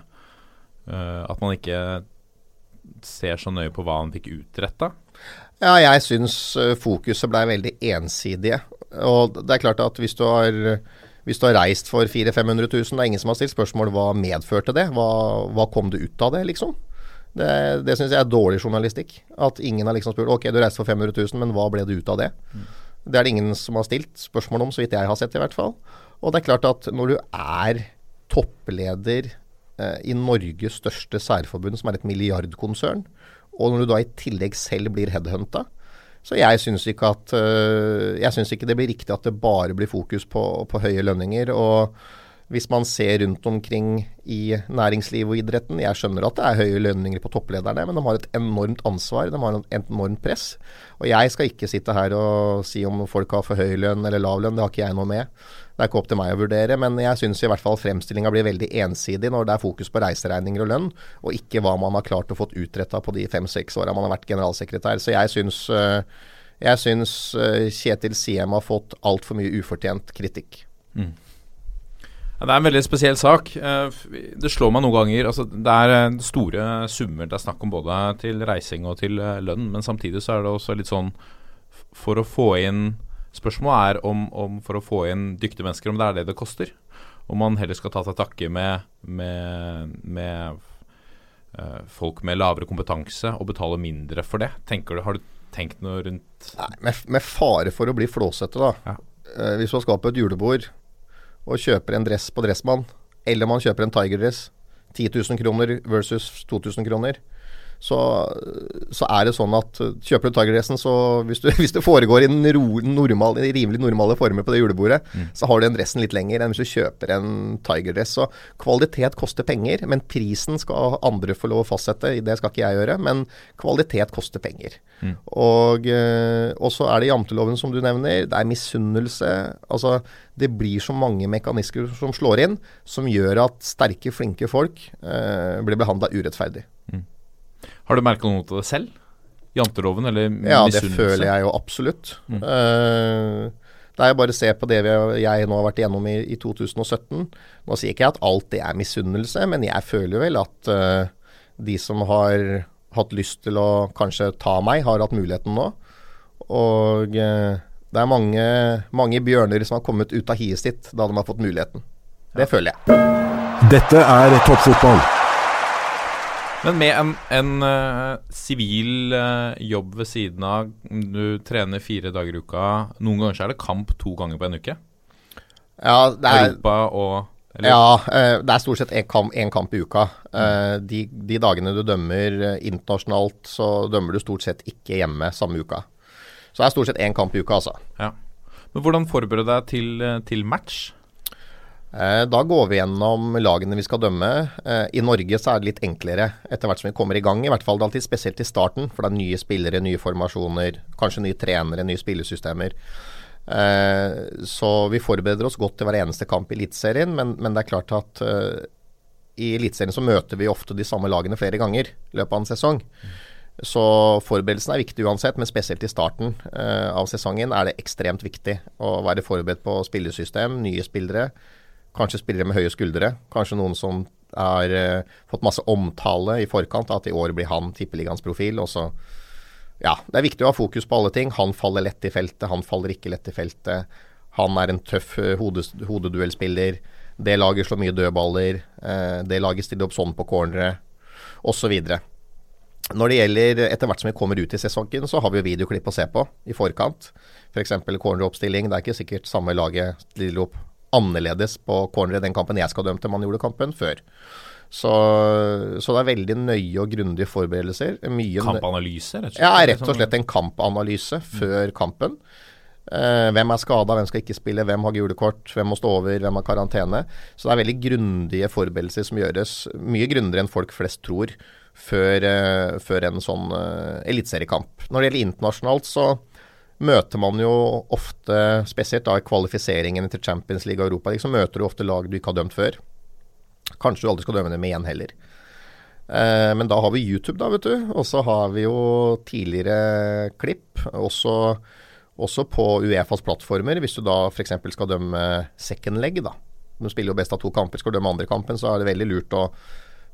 Uh, at man ikke ser så nøye på hva han fikk utretta? Ja, jeg syns eh, fokuset blei veldig ensidige. Og det er klart at hvis du har, hvis du har reist for 400 500 000, det er ingen som har stilt spørsmål hva medførte det? Hva, hva kom det ut av det, liksom? Det, det syns jeg er dårlig journalistikk. At ingen har liksom spurt ok, du reiste for 500 000, men hva ble det ut av det? Mm. Det er det ingen som har stilt spørsmål om, så vidt jeg har sett i hvert fall. Og det er klart at når du er toppleder Eh, i Norges største særforbund, som er et milliardkonsern, og når du da i tillegg selv blir headhunta. Så jeg syns ikke eh, ikke det blir riktig at det bare blir fokus på, på høye lønninger. og hvis man ser rundt omkring i næringslivet og idretten Jeg skjønner at det er høye lønninger på topplederne, men de har et enormt ansvar. De har et enormt press. Og jeg skal ikke sitte her og si om folk har for høy lønn eller lav lønn. Det har ikke jeg noe med. Det er ikke opp til meg å vurdere, men jeg syns i hvert fall fremstillinga blir veldig ensidig når det er fokus på reiseregninger og lønn, og ikke hva man har klart å fått utretta på de fem-seks åra man har vært generalsekretær. Så jeg syns, eh, jeg syns eh, Kjetil Siem har fått altfor mye ufortjent kritikk. Mm. Det er en veldig spesiell sak. Eh, det slår meg noen ganger altså, Det er store summer det er snakk om både til reising og til lønn, men samtidig så er det også litt sånn For å få inn Spørsmålet er om, om, for å få inn dyktige mennesker, om det er det det koster. Om man heller skal ta til takke med, med, med uh, folk med lavere kompetanse og betale mindre for det. Tenker du, Har du tenkt noe rundt Nei, med, med fare for å bli flåsete, da. Ja. Uh, hvis man skal på et julebord og kjøper en dress på Dressmann, eller man kjøper en Tiger-dress, 10 000 kroner versus 2000 kroner så, så, er det sånn at uh, kjøper du Tiger-dressen, så hvis, du, hvis, det foregår i, normal, rimelig normale former på det julebordet, mm. så har du den dressen litt lenger enn hvis du kjøper en Tiger-dress. Så kvalitet koster penger, men prisen skal andre få lov å fastsette. Det skal ikke jeg gjøre, men kvalitet koster penger. Mm. Og, uh, og, så er det janteloven som du nevner. Det er misunnelse. Altså, det blir så mange mekanismer som slår inn, som gjør at sterke, flinke folk eh, blir behandla urettferdig. Mm. Har du merka noe til det selv? Janteloven eller Ja, det føler jeg jo absolutt. Mm. Uh, det er jo bare å se på det vi, jeg nå har vært igjennom i, i, 2017. Nå sier ikke jeg at alt det er misunnelse, men jeg føler vel at uh, de som har hatt lyst til å kanskje ta meg, har hatt muligheten nå. Og uh, det er mange, mange bjørner som har kommet ut av hiet sitt da de har fått muligheten. Det føler jeg. Dette er toppfotball. Men med en, en eh, sivil uh, jobb ved siden av, du trener fire dager i uka. Noen ganger så er det kamp to ganger på en uke? Ja, det er, Europa og eller? ja, uh, det er stort sett én kamp, en kamp i uka. Uh, de, de, dagene du dømmer internasjonalt, så dømmer du stort sett ikke hjemme samme uka. Så det er stort sett én kamp i uka, altså. Ja. Men hvordan forberede deg til, til match? Eh, da går vi gjennom lagene vi skal dømme. Eh, I Norge så er det litt enklere etter hvert som vi kommer i gang. I hvert fall det er alltid spesielt i starten, for det er nye spillere, nye formasjoner, kanskje nye trenere, nye spillesystemer. Eh, så vi forbereder oss godt til hver eneste kamp i Eliteserien, men, men, det er klart at i Eliteserien så møter vi ofte de samme lagene flere ganger i løpet av en sesong. Så forberedelsen er viktig uansett, men spesielt i starten av sesongen er det ekstremt viktig å være forberedt på spillesystem, nye spillere Kanskje spillere med høye skuldre. Kanskje noen som har uh, fått masse omtale i forkant, at i år blir han tippeligaens profil. Og så Ja, det er viktig å ha fokus på alle ting. Han faller lett i feltet, han faller ikke lett i feltet. Han er en tøff hodes, hodeduellspiller. Det laget slår mye dødballer. Uh, det laget stiller opp sånn på cornere, osv. Når det gjelder etter hvert som vi kommer ut i sesongen, så har vi jo videoklipp å se på i forkant. F.eks. For corneroppstilling. Det er ikke sikkert samme laget stiller opp annerledes på corner i den kampen jeg skal dømme til man gjorde kampen før. Så, så, det er veldig nøye og grundige forberedelser. Mye kampanalyse? Rett og slett? Ja, rett og slett en kampanalyse mm. før kampen. Uh, hvem er skada, hvem skal ikke spille, hvem har gule kort, hvem må stå over, hvem har karantene. Så det er veldig grundige forberedelser som gjøres, mye grundigere enn folk flest tror, før, uh, før en sånn uh, eliteseriekamp. Når det gjelder internasjonalt, så møter man jo ofte, spesielt da i kvalifiseringen til Champions League og Europa, liksom, møter du ofte lag du ikke har dømt før. Kanskje du aldri skal dømme dem igjen heller. Eh, men da har vi YouTube, da, vet du. Og så har vi jo tidligere klipp. Også, også på Uefas plattformer, hvis du da f.eks. skal dømme second leg, da. Du spiller jo best av to kamper. Skal du dømme andre kampen, så er det veldig lurt å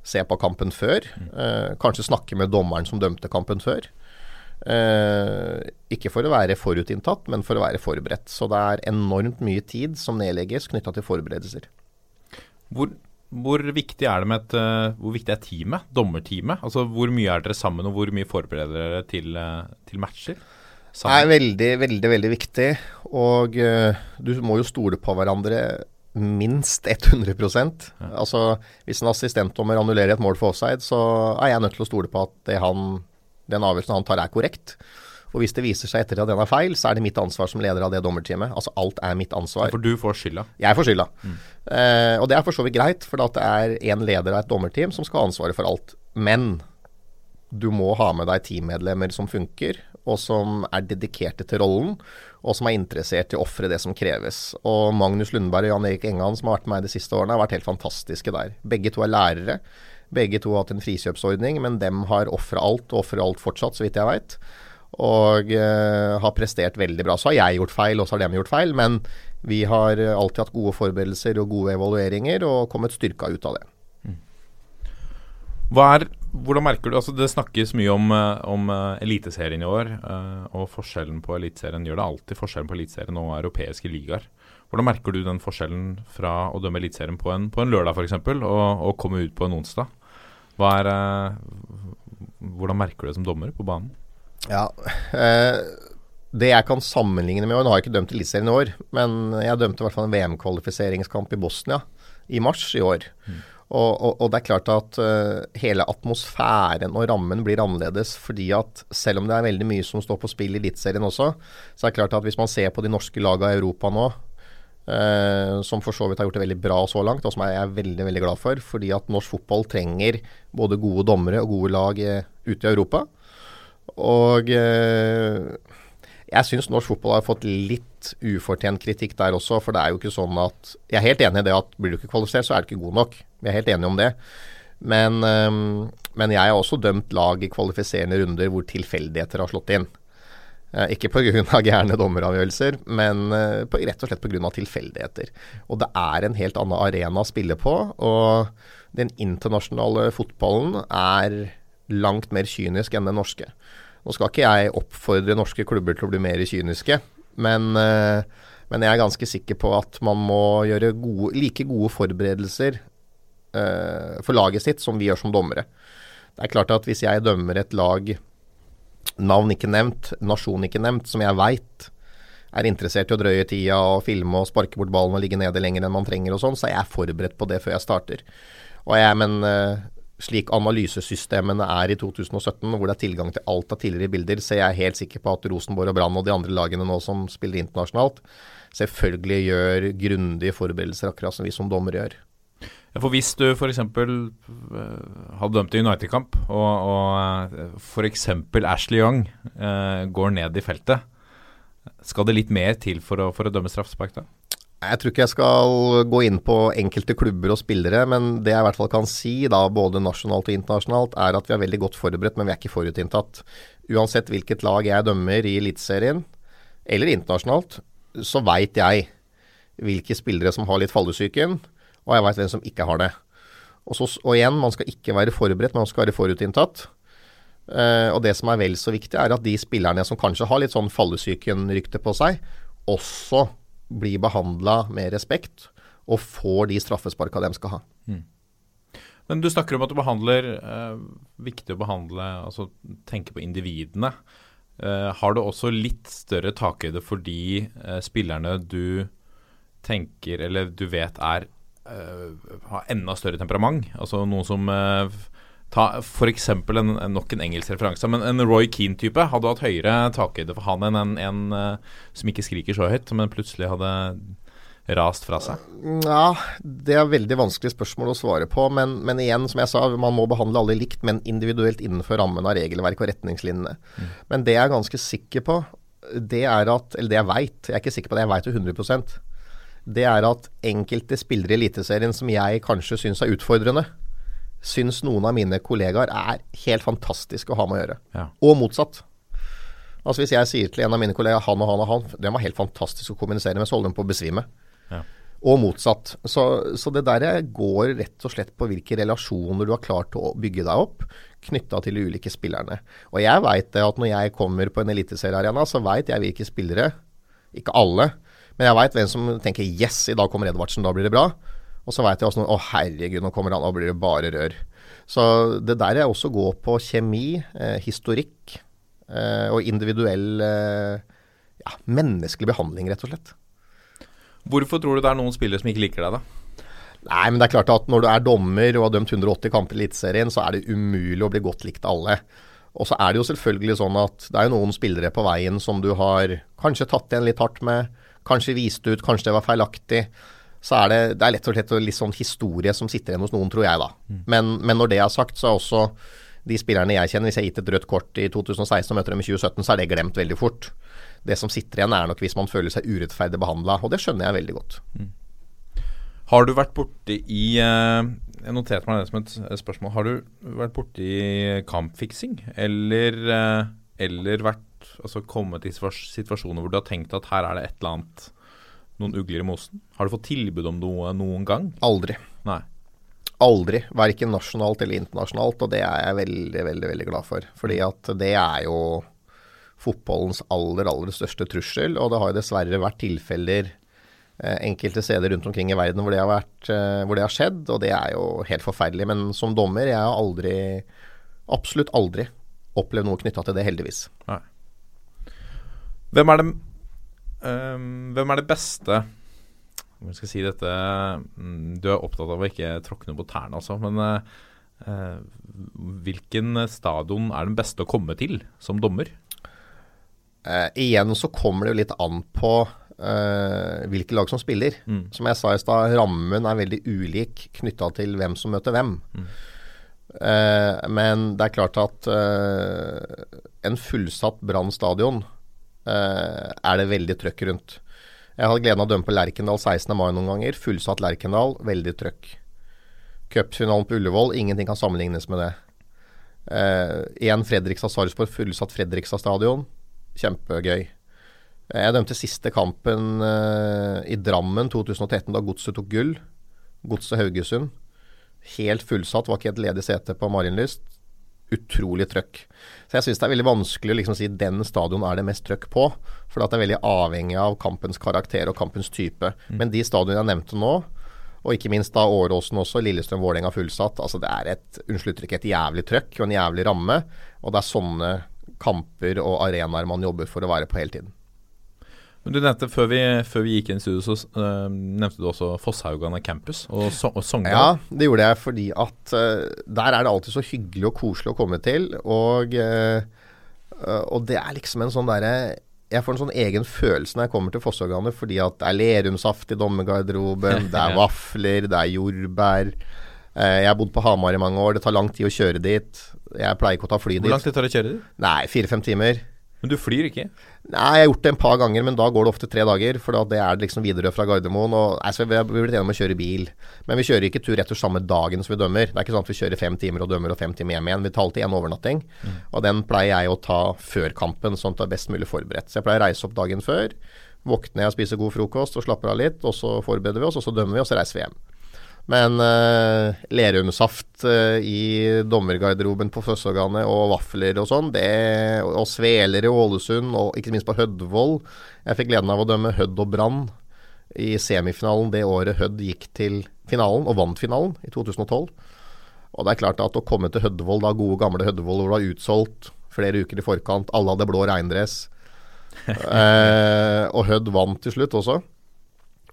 se på kampen før. Eh, kanskje snakke med dommeren som dømte kampen før. Eh, ikke for å være forutinntatt, men for å være forberedt. Så det er enormt mye tid som nedlegges knytta til forberedelser. Hvor, hvor, viktig er det med et uh, Hvor viktig er teamet? Dommerteamet? Altså Hvor mye er dere sammen, og hvor mye forbereder dere til, uh, til matcher? Det er veldig, veldig, veldig viktig. Og uh, du må jo stole på hverandre minst 100 ja. Altså Hvis en assistentdommer annullerer et mål for offside, så er jeg nødt til å stole på at det han den avgjørelsen han tar er korrekt. Og hvis det viser seg etter at den er feil, så er det mitt ansvar som leder av det dommerteamet. Altså alt er mitt ansvar. For du får skylda? Jeg får skylda. Mm. Eh, og det er for så vidt greit, for det er en leder av et dommerteam som skal ha ansvaret for alt. Men du må ha med deg teammedlemmer som funker, og som er dedikerte til rollen, og som er interessert i å ofre det som kreves. Og Magnus Lundberg og Jan Erik Engan, som har vært med meg de siste årene, har vært helt fantastiske der. Begge to er lærere. Begge to har hatt en frikjøpsordning, men dem har ofra alt, og ofrer alt fortsatt, så vidt jeg veit. Og uh, har prestert veldig bra. Så har jeg gjort feil, og så har dem gjort feil. Men vi har alltid hatt gode forberedelser og gode evalueringer, og kommet styrka ut av det. Er, hvordan merker du, altså Det snakkes mye om, eh, om uh, Eliteserien i år, og forskjellen på Eliteserien gjør det alltid forskjellen på Eliteserien og europeiske ligaer. Hvordan merker du den forskjellen fra å dømme Eliteserien på, på, en lørdag f.eks. Og, og komme ut på en onsdag? Er, uh, hvordan merker du det som dommer på banen? Ja, eh, Det jeg kan sammenligne med Nå har jeg ikke dømt Eliteserien i år, men jeg dømte i hvert fall en VM-kvalifiseringskamp i Bosnia i mars i år. Mm. Og, og, og, det er klart at uh, hele atmosfæren og rammen blir annerledes. fordi at selv om det er veldig mye som står på spill i Eliteserien også, så er det klart at hvis man ser på de norske lagene i Europa nå, Uh, som for så vidt har gjort det veldig bra så langt, og som jeg er veldig veldig glad for. Fordi at norsk fotball trenger både gode dommere og gode lag uh, ute i Europa. Og uh, jeg syns norsk fotball har fått litt ufortjent kritikk der også. For det er jo ikke sånn at Jeg er helt enig i det at blir du ikke kvalifisert, så er du ikke god nok. Vi er helt enige om det. Men, men jeg har også dømt lag i kvalifiserende runder hvor tilfeldigheter har slått inn. Eh, ikke pga. gærne dommeravgjørelser, men eh, på, rett og slett pga. tilfeldigheter. Og det er en helt annen arena å spille på. Og den internasjonale fotballen er langt mer kynisk enn den norske. Nå skal ikke jeg oppfordre norske klubber til å bli mer kyniske, men, eh, men jeg er ganske sikker på at man må gjøre gode, like gode forberedelser for laget sitt som vi gjør som dommere. Det er klart at hvis jeg dømmer et lag, navn ikke nevnt, nasjon ikke nevnt, som jeg veit er interessert i å drøye tida og filme og sparke bort ballen og ligge nede lenger enn man trenger og sånn, så er jeg forberedt på det før jeg starter. Og jeg, men eh, slik analysesystemene er i 2017, hvor det er tilgang til alt av tidligere bilder, så jeg er helt sikker på at Rosenborg og Brann og de andre lagene nå som spiller internasjonalt, selvfølgelig gjør grundige forberedelser, akkurat som vi som dommere gjør. For Hvis du f.eks. Uh, hadde dømt i United-kamp, og, og uh, f.eks. Ashley Young eh, går ned i feltet, skal det litt mer til for å, for å dømme straffespark da? Jeg tror ikke jeg skal gå inn på enkelte klubber og spillere, men det jeg i hvert fall kan si, da, både nasjonalt og internasjonalt, er at vi er veldig godt forberedt, men vi er ikke forutinntatt. Uansett hvilket lag jeg dømmer i Eliteserien, eller internasjonalt, så veit jeg hvilke spillere som har litt fallesyken, og jeg veit hvem som ikke har det. Og, så, og, igjen, man skal ikke være forberedt, men man skal være forutinntatt. Uh, og det som er vel så viktig, er at de spillerne som kanskje har litt sånn fallesyken-rykte på seg, også blir behandla med respekt og får de straffesparka de skal ha. Mm. Men du snakker om at du behandler eh, Viktig å behandle Altså tenke på individene. Eh, har du også litt større takhøyde for de eh, spillerne du tenker eller du vet er eh, har enda større temperament? Altså noen som eh, Ta f.eks. En, nok en engelsk referanse, men en Roy Keane-type hadde hatt høyere takhøyde for han enn en, en, uh, som ikke skriker så høyt, men plutselig hadde rast fra seg? Ja, Det er veldig vanskelig spørsmål å svare på. Men, men, igjen, som jeg sa, man må behandle alle likt, men individuelt innenfor rammen av regelverk og retningslinjene. Mm. Men det jeg er ganske sikker på, det er at Eller det jeg veit, jeg er ikke sikker på det, jeg veit jo 100 Det er at enkelte spillere i Eliteserien som jeg kanskje syns er utfordrende, syns noen av mine kollegaer er helt fantastisk å ha med å gjøre. Ja. Og motsatt. Altså Hvis jeg sier til en av mine kollegaer han og han og han, den var helt fantastisk å kommunisere med, så holder de på å besvime. Ja. Og motsatt. Så, så, det der går rett og slett på hvilke relasjoner du har klart å bygge deg opp knytta til de ulike spillerne. Og jeg veit at når jeg kommer på en eliteseriearena, så veit jeg hvilke spillere, ikke alle, men jeg veit hvem som tenker 'yes, i dag kommer Edvardsen, da blir det bra'. Og så veit jeg også noen Å, herregud, nå kommer han, da blir det bare rør. Så det der er også gå på kjemi, eh, historikk eh, og individuell eh, ja, menneskelig behandling, rett og slett. Hvorfor tror du det er noen spillere som ikke liker deg, da? Nei, men det er klart at når du er dommer og har dømt 180 kamper i Eliteserien, så er det umulig å bli godt likt alle. Og så er det jo selvfølgelig sånn at det er noen spillere på veien som du har kanskje tatt igjen litt hardt med, kanskje viste ut, kanskje det var feilaktig så er det, det er lett og slett litt sånn historie som sitter igjen hos noen, tror jeg, da. Mm. Men, men, når det er sagt, så er også de spillerne jeg kjenner, hvis jeg har gitt et rødt kort i 2016 og møter dem i 2017, så er det glemt veldig fort. Det som sitter igjen, er nok hvis man føler seg urettferdig behandla, og det skjønner jeg veldig godt. Mm. Har du vært borti i eh, Jeg noterte meg det som et spørsmål. Har du vært borti kampfiksing, eller, eh, eller vært, altså kommet i situasjoner hvor du har tenkt at her er det et eller annet noen ugler i mosen? Har du fått tilbud om noe noen gang? Aldri. Nei. Aldri. Verken nasjonalt eller internasjonalt, og det er jeg veldig, veldig, veldig glad for. Fordi at det er jo fotballens aller, aller største trussel, og det har jo dessverre vært tilfeller eh, enkelte steder rundt omkring i verden hvor det, har vært, eh, hvor det har skjedd, og det er jo helt forferdelig. Men som dommer, jeg har aldri, absolutt aldri, opplevd noe knytta til det, heldigvis. Nei. Hvem er det Um, hvem er det beste jeg skal si dette mm, Du er opptatt av å ikke tråkne på tærne, altså. Men uh, hvilken stadion er den beste å komme til som dommer? Uh, igjen så kommer det jo litt an på uh, hvilke lag som spiller. Mm. Som jeg sa i stad, rammen er veldig ulik knytta til hvem som møter hvem. Mm. Men det er klart at en fullsatt Brann stadion Eh, er det veldig trøkk rundt. Jeg hadde gleden av å dømme på Lerkendal 16. mai noen ganger. Fullsatt Lerkendal, veldig trøkk. Cupfinalen på Ullevål, ingenting kan sammenlignes med det. Én uh, Fredrikstad-Sarpsborg, fullsatt Fredrikstad stadion. Kjempegøy. Jeg dømte siste kampen uh, i Drammen 2013, da Godset tok gull. Godset Haugesund. Helt fullsatt, var ikke et ledig sete på Marienlyst. utrolig trøkk. Så jeg syns det er veldig vanskelig å liksom si den stadion er det mest trøkk på. For det er veldig avhengig av kampens karakter og kampens type. Men de stadionene jeg nevnte nå, og ikke minst da Åråsen også, Lillestrøm-Vålerenga fullsatt. Altså det er et unnskyld uttrykket, et jævlig trøkk og en jævlig ramme. Og det er sånne kamper og arenaer man jobber for å være på hele tiden. Men du nevnte Før vi, før vi gikk inn i studio, så uh, nevnte du også Fosshaugane campus og, so og Sogndal. Ja, det gjorde jeg fordi at uh, der er det alltid så hyggelig og koselig å komme til. Og, uh, og det er liksom en sånn derre jeg får en sånn egen følelse når jeg kommer til Fosshaugane, fordi at det er lerumsaft i dommergarderoben, det er vafler, det er jordbær. Jeg har bodd på Hamar i mange år, det tar lang tid å kjøre dit. Jeg pleier ikke å ta fly dit. Hvor lang tid tar det å kjøre dit? Nei, fire-fem timer. Men du flyr ikke? Nei, jeg har gjort det en par ganger, men da går det ofte tre dager. For det er liksom Widerøe fra Gardermoen. Og altså, Vi har blitt enige om å kjøre bil. Men vi kjører ikke tur etter samme dagen som vi dømmer. Det er ikke sånn at vi kjører fem timer og dømmer og fem timer hjem igjen. Vi tar alltid en overnatting. Mm. Og den pleier jeg å ta før kampen, sånn at det er best mulig forberedt. Så jeg pleier å reise opp dagen før. Våkner jeg og spiser god frokost og slapper av litt. Og så forbereder vi oss, og så dømmer vi, og så reiser vi hjem. Men uh, lerumsaft uh, i dommergarderoben på Føssorganet og vafler og sånn, det, og sveler i Ålesund, og ikke minst på Hødvoll Jeg fikk gleden av å dømme Hødd og Brann i semifinalen det året Hødd gikk til finalen, og vant finalen i 2012. Og det er klart at å komme til Hødvoll, da gode gamle Hødvoll, hvor det var utsolgt flere uker i forkant, alle hadde blå regndress, uh, og Hødd vant til slutt også.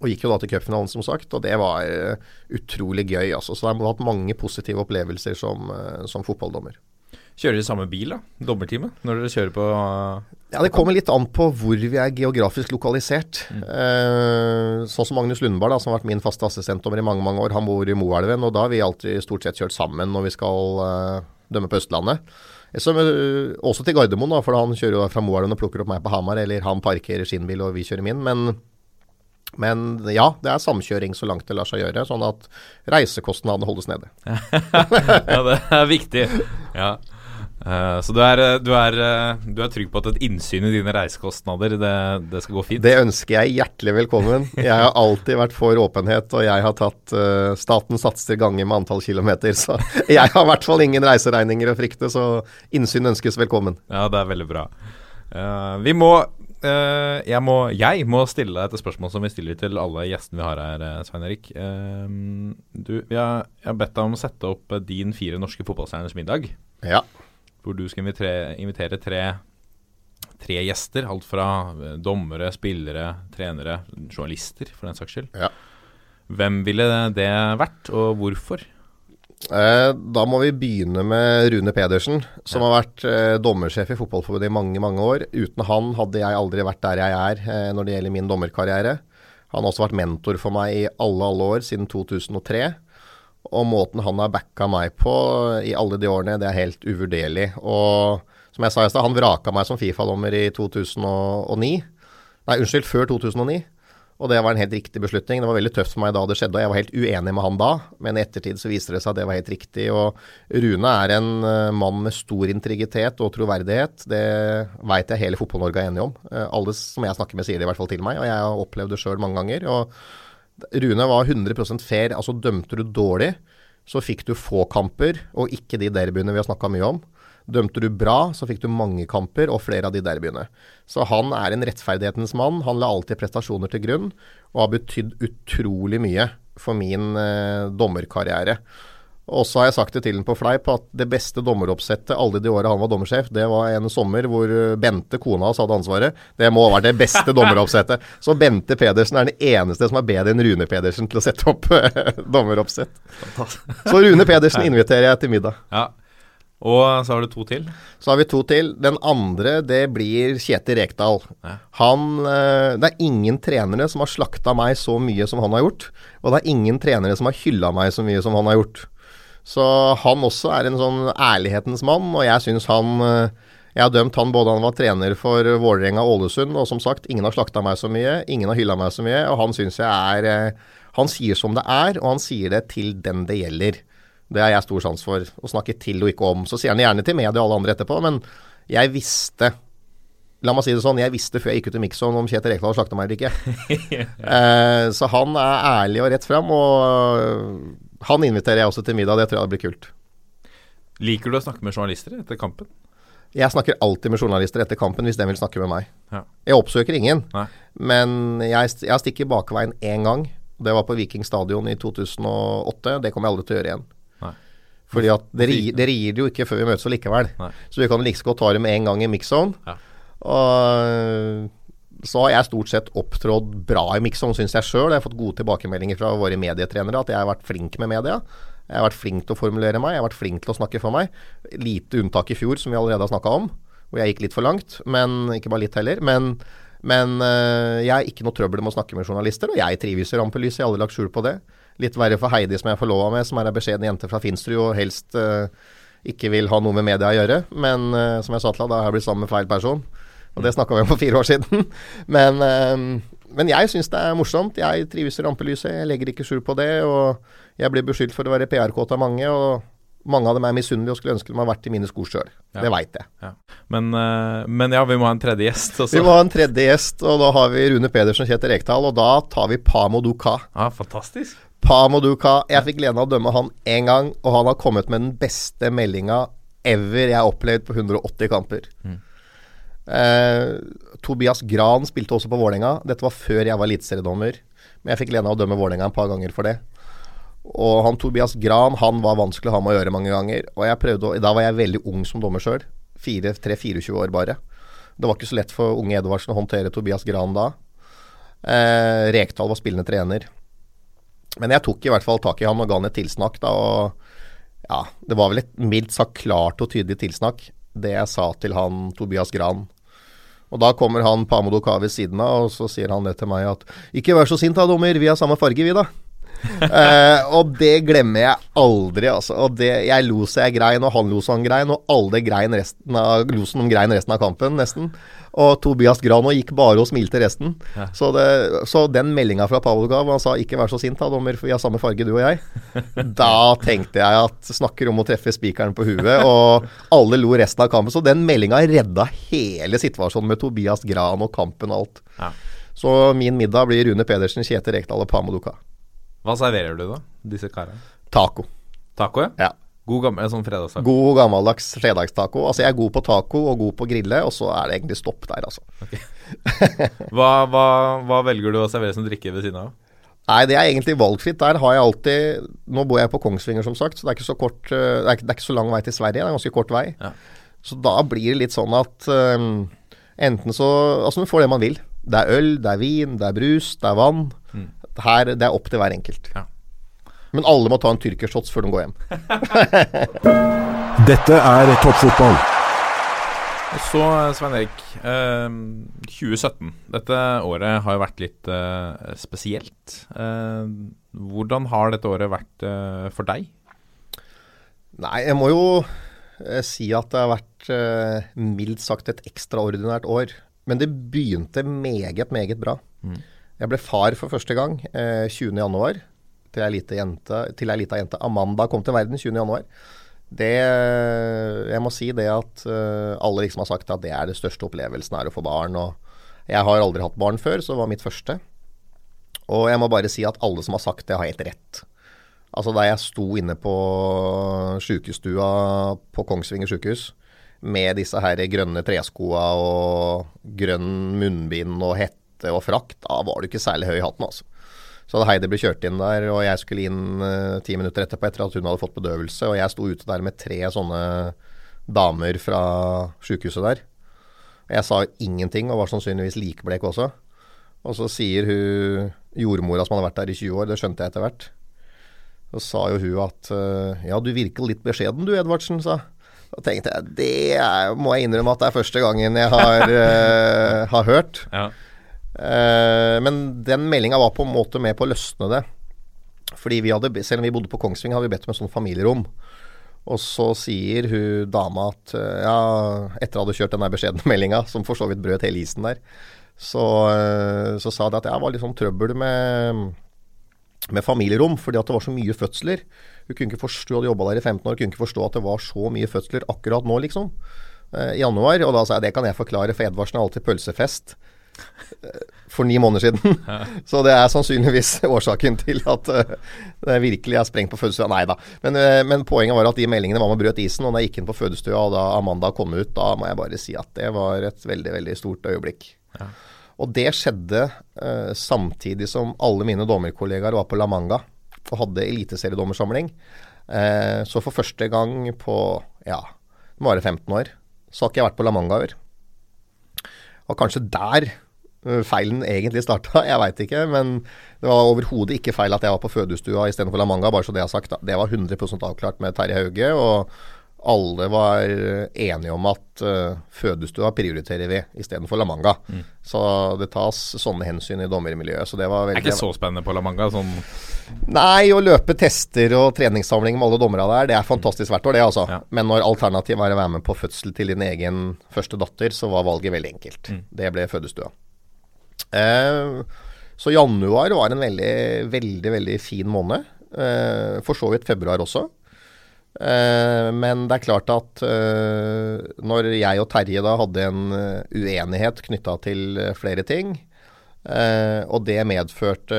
Og gikk jo da til cupfinalen, som sagt, og det var uh, utrolig gøy. Altså. Så jeg har hatt mange positive opplevelser som, uh, som fotballdommer. Kjører dere samme bil, da? Dommerteamet? Når dere kjører på Ja, Det kommer litt an på hvor vi er geografisk lokalisert. Mm. Sånn som Magnus Lundberg, da, som har vært min faste assistentdommer i mange mange år. Han bor i Moelven, og da har vi alltid stort sett kjørt sammen når vi skal dømme på Østlandet. Så, også til Gardermoen, da, for han kjører jo fra Moelven og plukker opp meg på Hamar. Eller han parkerer sin bil og vi kjører min. Men men ja, det er samkjøring så langt det lar seg gjøre, sånn at reisekostnadene holdes nede. ja, det er viktig. Ja. Uh, så du er, du, er, du er, trygg på at et innsyn i dine reisekostnader, det, det, skal gå fint? Det ønsker jeg hjertelig velkommen. Jeg har alltid vært for åpenhet, og jeg har tatt uh, staten satser ganger med antall kilometer. Så jeg har i hvert fall ingen reiseregninger å frykte, så innsyn ønskes velkommen. Ja, det er veldig bra. Uh, vi må jeg, må, jeg, må, stille deg et spørsmål som vi stiller til alle gjestene vi har her, eh, Svein Erik. Uh, du, jeg, har bedt deg om å sette opp din fire norske fotballstjerners middag. Ja. Hvor du skal invitere, invitere tre, tre, gjester. Alt fra dommere, spillere, trenere, journalister, for den saks skyld. Ja. Hvem ville det vært, og hvorfor? Eh, da må vi begynne med Rune Pedersen, som har vært eh, dommersjef i Fotballforbundet i mange mange år. Uten han hadde jeg aldri vært der jeg er eh, når det gjelder min dommerkarriere. Han har også vært mentor for meg i alle, alle år, siden 2003. Og måten han har backa meg på i alle de årene, det er helt uvurderlig. Og som jeg sa i stad, han vraka meg som Fifa-dommer i 2009. Nei, unnskyld, før 2009. Og det var en helt riktig beslutning. Det var veldig tøft for meg da det skjedde, og jeg var helt uenig med han da. Men i ettertid så viste det seg at det var helt riktig. Og Rune er en uh, mann med stor integritet og troverdighet. Det veit jeg hele Fotball-Norge er enig om. Uh, alle som jeg snakker med sier det i hvert fall til meg, og jeg har opplevd det sjøl mange ganger. Og Rune var 100% fair. Altså dømte du dårlig, så fikk du få kamper, og ikke de derbyene vi har snakka mye om. Dømte du bra, så fikk du mange kamper og flere av de derbyene. Så han er en rettferdighetens mann. Han la alltid prestasjoner til grunn, og har betydd utrolig mye for min eh, dommerkarriere. Og så har jeg sagt det til ham på fleip at det beste dommeroppsettet alle de åra han var dommersjef, det var en sommer hvor Bente, kona hans, hadde ansvaret. Det må ha vært det beste dommeroppsettet. Så Bente Pedersen er den eneste som er bedre enn Rune Pedersen til å sette opp dommeroppsett. Så Rune Pedersen inviterer jeg til middag. Ja, og så har du to til? Så har vi to til. Den andre, det blir Kjetil Rekdal. Han eh, Det er ingen trenere som har slakta meg så mye som han har gjort. Og det er ingen trenere som har hylla meg så mye som han har gjort. Så han også er en sånn ærlighetens mann, og jeg syns han eh, jeg har dømt han både han var trener for Vålerenga og Ålesund, og som sagt, ingen har slakta meg så mye, ingen har hylla meg så mye, og han syns jeg er eh, Han sier som det er, og han sier det til den det gjelder. Det har jeg stor sans for. Å snakke til og ikke om. Så sier han gjerne til media og alle andre etterpå, men jeg visste La meg si det sånn, jeg visste før jeg gikk ut i Mixon om Kjetil Rekdal slakta meg eller ikke. eh, så han er ærlig og rett fram, og han inviterer jeg også til middag. Det tror jeg blir kult. Liker du å snakke med journalister etter kampen? Jeg snakker alltid med journalister etter kampen hvis de vil snakke med meg. Ja. Jeg oppsøker ingen, Nei. men jeg, jeg stikker bakveien én gang. Det var på Viking stadion i 2008. Det kommer jeg aldri til å gjøre igjen. Fordi at dere, dere gir det jo ikke før vi møtes likevel. Nei. Så vi kan like liksom godt ta det med en gang i mix-on. Ja. Og så har jeg stort sett opptrådt bra i mix-on, syns jeg sjøl. Jeg har fått gode tilbakemeldinger fra våre medietrenere at jeg har vært flink med media. Jeg har vært flink til å formulere meg, jeg har vært flink til å snakke for meg. Lite unntak i fjor, som vi allerede har snakka om, hvor jeg gikk litt for langt. Men ikke bare litt heller. Men, men øh, jeg har ikke noe trøbbel med å snakke med journalister, og jeg trives i rampelyset. Jeg har aldri lagt skjul på det. Litt verre for Heidi, som jeg er forlova med, som er ei beskjeden jente fra Finstrud og helst uh, ikke vil ha noe med media å gjøre. Men uh, som jeg sa til deg, da har jeg blitt sammen med feil person. Og det snakka vi om for fire år siden. Men, uh, men jeg syns det er morsomt. Jeg trives i rampelyset. Jeg legger ikke skjul på det. Og jeg blir beskyldt for å være PR-kåt av mange. Og mange av dem er misunnelige og skulle ønske de hadde vært i mine sko sjøl. Ja. Det veit jeg. Ja. Men, men ja, vi må ha en tredje gjest også. Vi må ha en tredje gjest, og da har vi Rune Pedersen og Kjetil Rekdal. Og da tar vi Pamo Duka. Ja, fantastisk. Pamo Duka. Jeg fikk gleden av å dømme han én gang, og han har kommet med den beste meldinga ever jeg har opplevd på 180 kamper. Eh, Tobias Gran spilte også på Vålerenga. Dette var før jeg var eliteseriedommer. Men jeg fikk gleden av å dømme Vålerenga et par ganger for det. Og han Tobias Gran han var vanskelig å ha med å gjøre mange ganger. Og jeg prøvde å, Da var jeg veldig ung som dommer sjøl. 3-24 år bare. Det var ikke så lett for unge Edvardsen å håndtere Tobias Gran da. Eh, Rekdal var spillende trener. Men jeg tok i hvert fall tak i han og ga han et tilsnakk. da, og ja, Det var vel et mildt sagt klart og tydelig tilsnakk, det jeg sa til han Tobias Gran. Og Da kommer han Pamodo Ka ved siden av, og så sier han det til meg at Ikke vær så sint da, dommer, vi har samme farge, vi da. Eh, og det glemmer jeg aldri, altså. Og det, jeg lo så jeg grein, og han lo så han grein, og alle grein resten av, lo som de grein resten av kampen, nesten. Og Tobias Grano gikk bare og smilte resten. Ja. Så, det, så den meldinga fra Pavel gav, han sa 'ikke vær så sint da, dommer, for vi har samme farge, du og jeg', da tenkte jeg at snakker om å treffe spikeren på huet, og alle lo resten av kampen. Så den meldinga redda hele situasjonen med Tobias Gran og kampen og alt. Ja. Så min middag blir Rune Pedersen, Kjetil Rekdal og Pamo Duka. Hva serverer du, da? Disse karene? Taco. Taco, ja? Ja. God gammel sånn fredagstaco? God gammeldags fredagstaco. Altså Jeg er god på taco og god på grille, og så er det egentlig stopp der, altså. Hva, hva, hva velger du å servere som drikke ved siden av? Nei, det er egentlig valgfritt. Der har jeg alltid Nå bor jeg på Kongsvinger, som sagt, så det er ikke så kort eh, Det er ikke, det er ikke så lang vei til Sverige. Det er ganske kort vei. Ja. Så da blir det litt sånn at um, enten så Altså, man får det man vil. Det er øl, det er vin, det er brus, det er vann. Her, Det er opp til hver enkelt. Ja. Men alle må ta en tyrkershots før de går hjem. Dette er toppfotball. Og så, Svein Erik. Eh, 2017. Dette året har jo vært litt eh, spesielt. Eh, hvordan har dette året vært eh, for deg? Nei, jeg må jo eh, si at det har vært eh, mildt sagt et ekstraordinært år. Men det begynte meget, meget bra. Jeg ble far for første gang eh, 20.1. Til ei lita jente, jente. Amanda kom til verden 20.1. Det Jeg må si det at eh, alle liksom har sagt at det er det største opplevelsen er å få barn. Og jeg har aldri hatt barn før, så det var mitt første. Og jeg må bare si at alle som har sagt det, har helt rett. Altså Da jeg sto inne på sjukestua på Kongsvinger sjukehus med disse her grønne treskoa og grønn munnbind og hette og frakt, da var du ikke særlig høy i hatten, altså. Så hadde Heidi ble kjørt inn der, og jeg skulle inn eh, ti minutter etterpå etter at hun hadde fått bedøvelse, og jeg sto ute der med tre sånne damer fra sjukehuset der. Jeg sa ingenting og var sannsynligvis likblek også. Og så sier hun jordmora som hadde vært der i 20 år, det skjønte jeg etter hvert. Så sa jo hun at eh, ja, du virker litt beskjeden du, Edvardsen, sa. Da tenkte jeg det er, må jeg innrømme at det er første gangen jeg har, uh, har hørt. Ja. Eh, men den meldinga var på en måte med på å løsne det. Fordi vi hadde, selv om vi bodde på Kongsving, hadde vi bedt om et sånt familierom. Og så sier hun dama at eh, ja, etter å ha kjørt den beskjedne meldinga, som for så vidt brøt hele isen der, så, eh, så sa de at jeg var litt sånn trøbbel med, med familierom, fordi at det var så mye fødsler. Hun kunne ikke forstå, hadde jobba der i 15 år, kunne ikke forstå at det var så mye fødsler akkurat nå, liksom. I januar. Og da sa jeg det kan jeg forklare, for Edvardsen har alltid pølsefest for ni måneder siden. Så det er sannsynligvis årsaken til at uh, det virkelig er sprengt på fødestua. Nei da. Men, uh, men, poenget var at de meldingene var med brøt isen. Og da jeg gikk inn på fødestua, og da Amanda kom ut, da må jeg bare si at det var et veldig, veldig stort øyeblikk. Ja. Og det skjedde uh, samtidig som alle mine dommerkollegaer var på La Manga og hadde eliteseriedommersamling. så for første gang på ja, nå var det 15 år, så har ikke jeg vært på La Manga før. Og kanskje der Eh, feilen egentlig starta. Jeg veit ikke, men det var overhodet ikke feil at jeg var på fødestua istedenfor La Manga, bare så det er sagt. Det var 100% avklart med Terje Hauge, og alle var enige om at uh, fødestua prioriterer vi istedenfor La Manga. Mm. Så det tas sånne hensyn i dommermiljøet. Så det var veldig Det er ikke så spennende på La Manga? Sånn Nei, å løpe tester og treningssamling med alle dommerne der, det er fantastisk hvert år, det altså. Ja. Men når alternativet er å være med på fødsel til din egen første datter, så var valget veldig enkelt. Mm. Det ble fødestua. Eh, så januar var en veldig, veldig, veldig fin måned. Eh, for så vidt februar også. Eh, men det er klart at når jeg og Terje da hadde en uenighet knytta til flere ting, og det medførte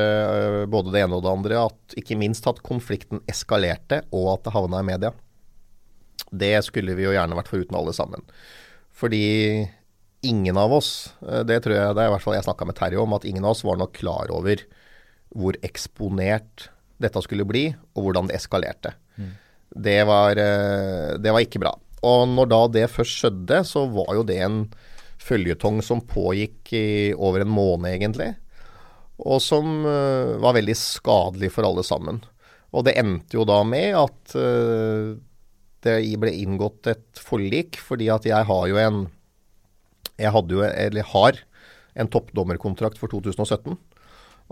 både det ene og det andre, at ikke minst at konflikten eskalerte, og at det havna i media. Det skulle vi jo gjerne vært foruten alle sammen. Fordi ingen av oss, eh, det tror jeg det er i hvert fall jeg snakka med Terje om, at ingen av oss var nok klar over hvor eksponert dette skulle bli, og hvordan det eskalerte. Mm. Det, var, eh, det, var, ikke bra. Og når da det først skjedde, så var jo det en føljetong som pågikk i over en måned, egentlig. Og som uh, var veldig skadelig for alle sammen. Og det endte jo da med at uh, det ble inngått et forlik, fordi at jeg har jo en jeg hadde jo, eller har, en toppdommerkontrakt for 2017.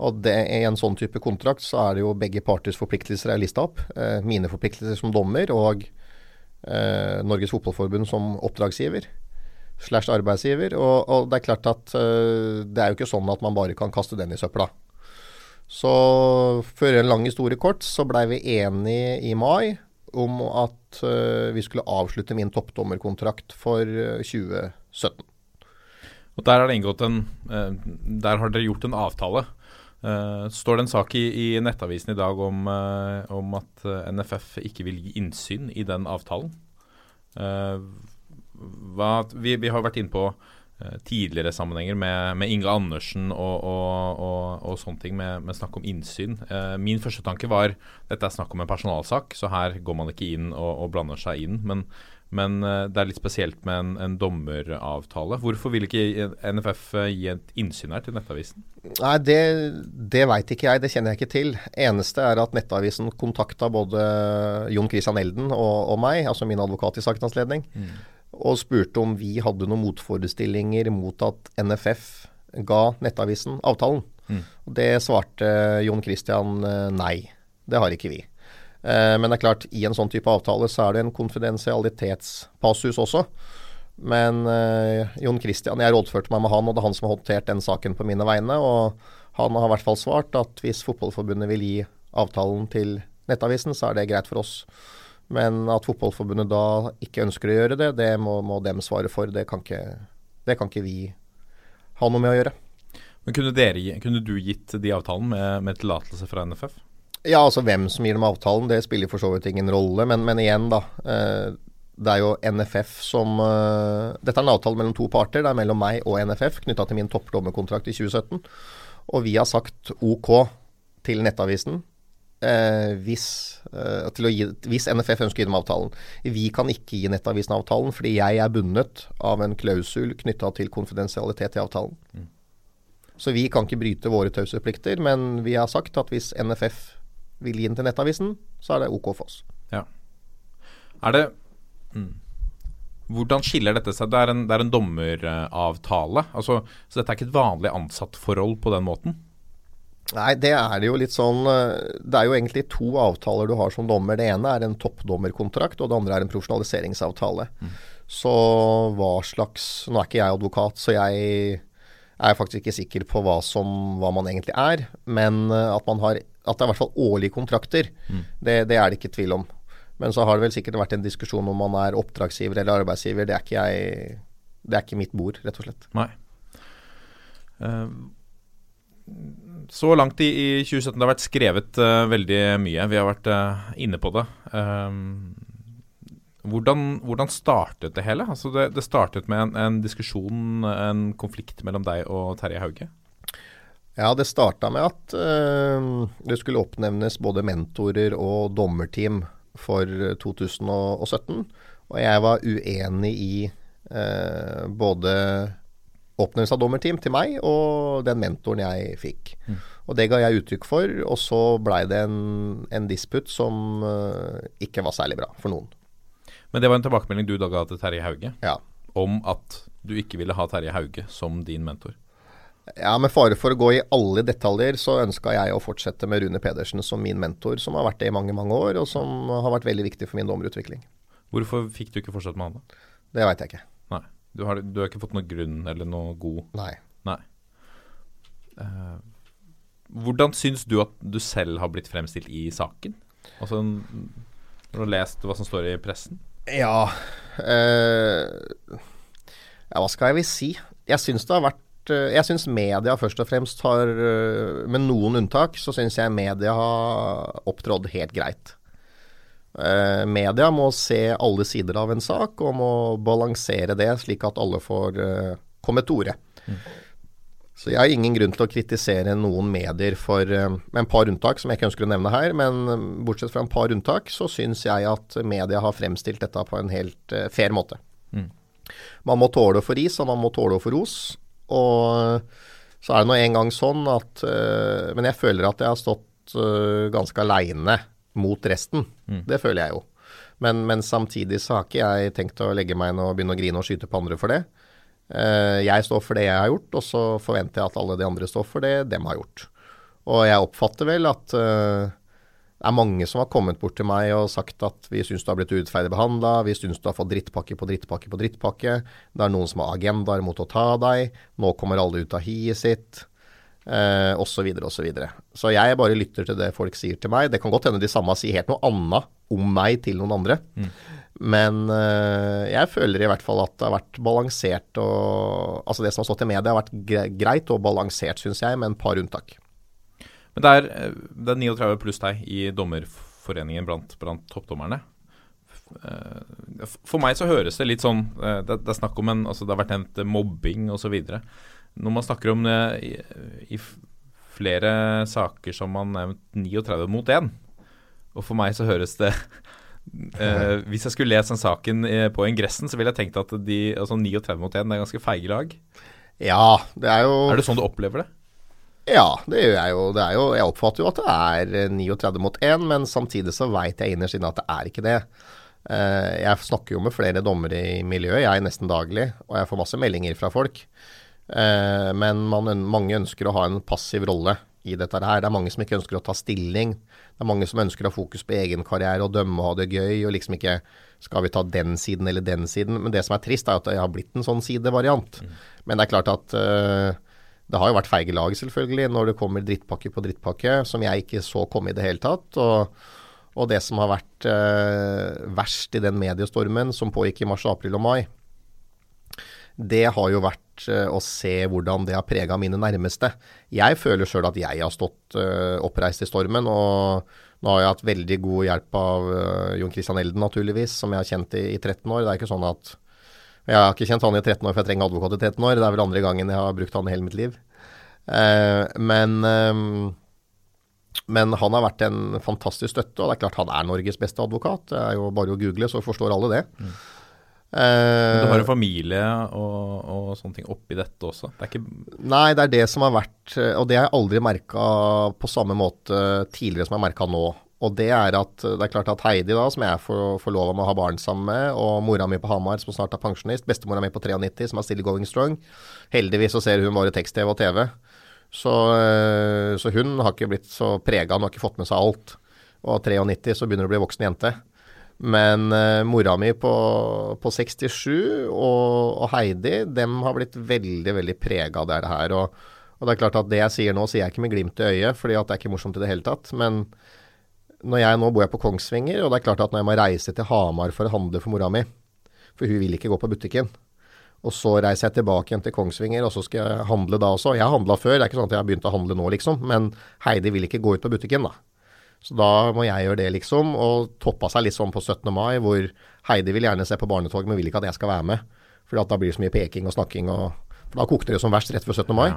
Og det, I en sånn type kontrakt så er det jo begge parters forpliktelser er lista opp. Eh, mine forpliktelser som dommer og eh, Norges Fotballforbund som oppdragsgiver. Slash arbeidsgiver. Og, og, det er klart at eh, det er jo ikke sånn at man bare kan kaste den i søpla. Så for en lang historie kort så blei vi enige i mai om at eh, vi skulle avslutte min toppdommerkontrakt for 2017. Og Der, en, eh, der har dere gjort en avtale. Uh, står det en sak i, i, Nettavisen i dag om, uh, om, at NFF ikke vil gi innsyn i den avtalen. Hva, vi, vi, har vært inne på tidligere sammenhenger med, med Inge Andersen og, og, og, og, sånne ting med, med snakk om innsyn. min første tanke var dette er snakk om en personalsak, så her går man ikke inn og, blander seg inn. Men men uh, det er litt spesielt med en, en, dommeravtale. Hvorfor vil ikke NFF uh, gi et innsyn her til Nettavisen? Nei, Det, det veit ikke jeg, det kjenner jeg ikke til. Eneste er at Nettavisen kontakta både Jon Christian Elden og, og, meg, altså min advokat i sakens anledning, mm. og spurte om vi hadde noen motforestillinger mot at NFF ga Nettavisen avtalen. Mm. Det svarte Jon Christian nei. Det har ikke vi. Eh, men det er klart, i en sånn type avtale så er det en konfidensialitetspassus også. Men eh, Jon Christian, jeg rådførte meg med han, og det er han som har håndtert den saken på mine vegne. Og han har i hvert fall svart at hvis Fotballforbundet vil gi avtalen til Nettavisen, så er det greit for oss. Men at Fotballforbundet da ikke ønsker å gjøre det, det må, må dem svare for. Det kan, ikke, det kan ikke vi ha noe med å gjøre. Men Kunne, dere, kunne du gitt de avtalen med, med tillatelse fra NFF? Ja, altså hvem som gir dem avtalen, det spiller for så vidt ingen rolle. Men, men igjen, da. Eh, det er jo NFF som eh, Dette er en avtale mellom to parter. Det er mellom meg og NFF knytta til min toppdommerkontrakt i 2017. Og vi har sagt OK til Nettavisen eh, hvis, eh, gi, hvis, NFF ønsker å gi dem avtalen. Vi kan ikke gi Nettavisen avtalen fordi jeg er bundet av en klausul knytta til konfidensialitet i avtalen. Mm. Så vi kan ikke bryte våre taushetsplikter, men vi har sagt at hvis NFF vil gi den til Nettavisen, så er det OK for oss. Ja. Er det mm. Hvordan skiller dette seg? Det er en, det er en dommeravtale. Altså, så dette er ikke et vanlig ansattforhold på den måten? Nei, det er det jo litt sånn eh, Det er jo egentlig to avtaler du har som dommer. Det ene er en toppdommerkontrakt, og det andre er en profesjonaliseringsavtale. Mm. Så hva slags Nå er ikke jeg advokat, så jeg er faktisk ikke sikker på hva, som, hva man egentlig er. Men eh, at man har at det er i hvert fall årlige kontrakter, mm. det, det, er det ikke tvil om. Men så har det vel sikkert vært en diskusjon om man er oppdragsgiver eller arbeidsgiver. Det er ikke jeg Det er ikke mitt bord, rett og slett. Nei. Eh, så langt i, i 2017 det har vært skrevet uh, veldig mye. Vi har vært uh, inne på det. Eh, hvordan, hvordan startet det hele? Altså det, det startet med en, en diskusjon, en konflikt mellom deg og Terje Hauge. Ja, det starta med at øh, det skulle oppnevnes både mentorer og dommerteam for 2017. Og jeg var uenig i øh, både oppnevnelse av dommerteam til meg og den mentoren jeg fikk. Mm. Og det ga jeg uttrykk for, og så blei det en, en disputt som øh, ikke var særlig bra for noen. Men det var en tilbakemelding du da ga til Terje Hauge Ja. om at du ikke ville ha Terje Hauge som din mentor. Ja, Med fare for å gå i alle detaljer, så ønska jeg å fortsette med Rune Pedersen som min mentor, som har vært det i mange mange år, og som har vært veldig viktig for min dommerutvikling. Hvorfor fikk du ikke fortsette med han da? Det veit jeg ikke. Nei. Du har, du har ikke fått noen grunn eller noe god Nei. Nei. Uh, hvordan syns du at du selv har blitt fremstilt i saken? Altså, når du har lest hva som står i pressen? Ja eh, Ja, hva skal jeg vil si? Jeg syns det har vært eh, Jeg syns media først og fremst har eh, Med noen unntak, så syns jeg media har opptrådt helt greit. Eh, media må se alle sider av en sak, og må balansere det slik at alle får eh, komme til orde. Så jeg har ingen grunn til å kritisere noen medier for eh, med en par unntak, som jeg ikke ønsker å nevne her. Men eh, bortsett fra en par unntak, så syns jeg at media har fremstilt dette på en helt eh, fair måte. Mm. Man må tåle å få ris, og man må tåle å få ros. Og så er det nå en gang sånn at eh, Men jeg føler at jeg har stått eh, ganske aleine mot resten. Mm. Det føler jeg jo. Men, men samtidig så har ikke jeg tenkt å legge meg inn og begynne å grine og skyte på andre for det. Eh, jeg står for det jeg har gjort, og så forventer jeg at alle de andre står for det dem har gjort. Og jeg oppfatter vel at eh, det er mange som har kommet bort til meg og sagt at vi syns du har blitt urettferdig behandla, vi syns du har fått drittpakke på drittpakke på drittpakke. Det er noen som har agendaer mot å ta deg. Nå kommer alle ut av hiet sitt. Eh, og så videre og så videre. Så jeg bare lytter til det folk sier til meg. Det kan godt hende de samme sier helt noe annet om meg til noen andre. Men eh, jeg føler i hvert fall at det har vært balansert og Altså det som har stått i media har vært greit og balansert, syns jeg, med en par unntak. Men det er, eh, det er 39 pluss deg i dommerforeningen blant, blant toppdommerne. Eh, For meg så høres det litt sånn Det, det er snakk om en altså Det har vært nevnt mobbing osv. Når man snakker om det i, i flere saker som man nevnt 39 mot 1, og for meg så høres det eh, Hvis jeg skulle lest den saken eh, på ingressen, så ville jeg tenkt at de, altså 39 mot 1 det er ganske feige lag. Ja, det er jo Er det sånn du opplever det? Ja, det gjør jeg jo. Det er jo jeg oppfatter jo at det er eh, 39 mot 1, men samtidig så veit jeg innerst inne at det er ikke det. Eh, Jeg snakker jo med flere dommere i miljøet, jeg er nesten daglig, og jeg får masse meldinger fra folk. Eh, Men man, mange ønsker å ha en passiv rolle i dette her. Det er mange som ikke ønsker å ta stilling. Det er mange som ønsker å ha fokus på egen karriere og dømme og ha det gøy, og liksom ikke skal vi ta den siden eller den siden. Men det som er trist, er at det har blitt en sånn sidevariant. Men det er klart at uh, det har jo vært feige lag, selvfølgelig, når det kommer drittpakke på drittpakke, som jeg ikke så komme i det hele tatt. Og, og det som har vært eh, verst i den mediestormen som pågikk i mars, april og mai, det har jo vært eh, å se hvordan det har prega mine nærmeste. Jeg føler sjøl at jeg har stått eh, oppreist i stormen, og nå har jeg hatt veldig god hjelp av eh, Jon Christian Elden, naturligvis, som jeg har kjent i, i 13 år. Det er ikke sånn at Jeg har ikke kjent han i 13 år, for jeg trenger advokat i 13 år. Det er vel andre gangen jeg har brukt han i hele mitt liv. Uh, men uh, men han har vært en fantastisk støtte, og det er klart han er Norges beste advokat. Det er jo bare å google, så forstår alle det. Men Eh, Du har jo familie og, og sånne ting oppi dette også. Det Nei, det er det som har vært eh, Og det har jeg aldri merka på samme måte tidligere som jeg har merka nå. Og det er at det er klart at Heidi, da, som jeg får, får lov om å ha barn sammen med, og mora mi på Hamar, som snart er pensjonist, bestemora mi på 93, som er still going strong Heldigvis så ser hun bare tekst-TV og TV. Så, eh, så hun har ikke blitt så prega, hun har ikke fått med seg alt. Og 93 så begynner hun å bli voksen jente. Men uh, mora mi på, på 67 og, og Heidi, dem har blitt veldig, veldig prega av det her. Og, og det er klart at det jeg sier nå, sier jeg ikke med glimt i øyet, fordi det er ikke morsomt i det hele tatt. Men når jeg nå bor jeg på Kongsvinger, og det er klart at når jeg må reise til Hamar for å handle for mora mi, for hun vil ikke gå på butikken, Og så reiser jeg tilbake igjen til Kongsvinger, og så skal jeg handle da også. Jeg har handla før, det er ikke sånn at jeg har begynt å handle nå, liksom. Men Heidi vil ikke gå ut på butikken, da. Så da må jeg gjøre det, liksom. Og toppa seg litt sånn på 17. mai, hvor Heidi vil gjerne se på barnetog, men vil ikke at jeg skal være med. For da blir det så mye peking og snakking, og for da kokte det som verst rett før 17. mai.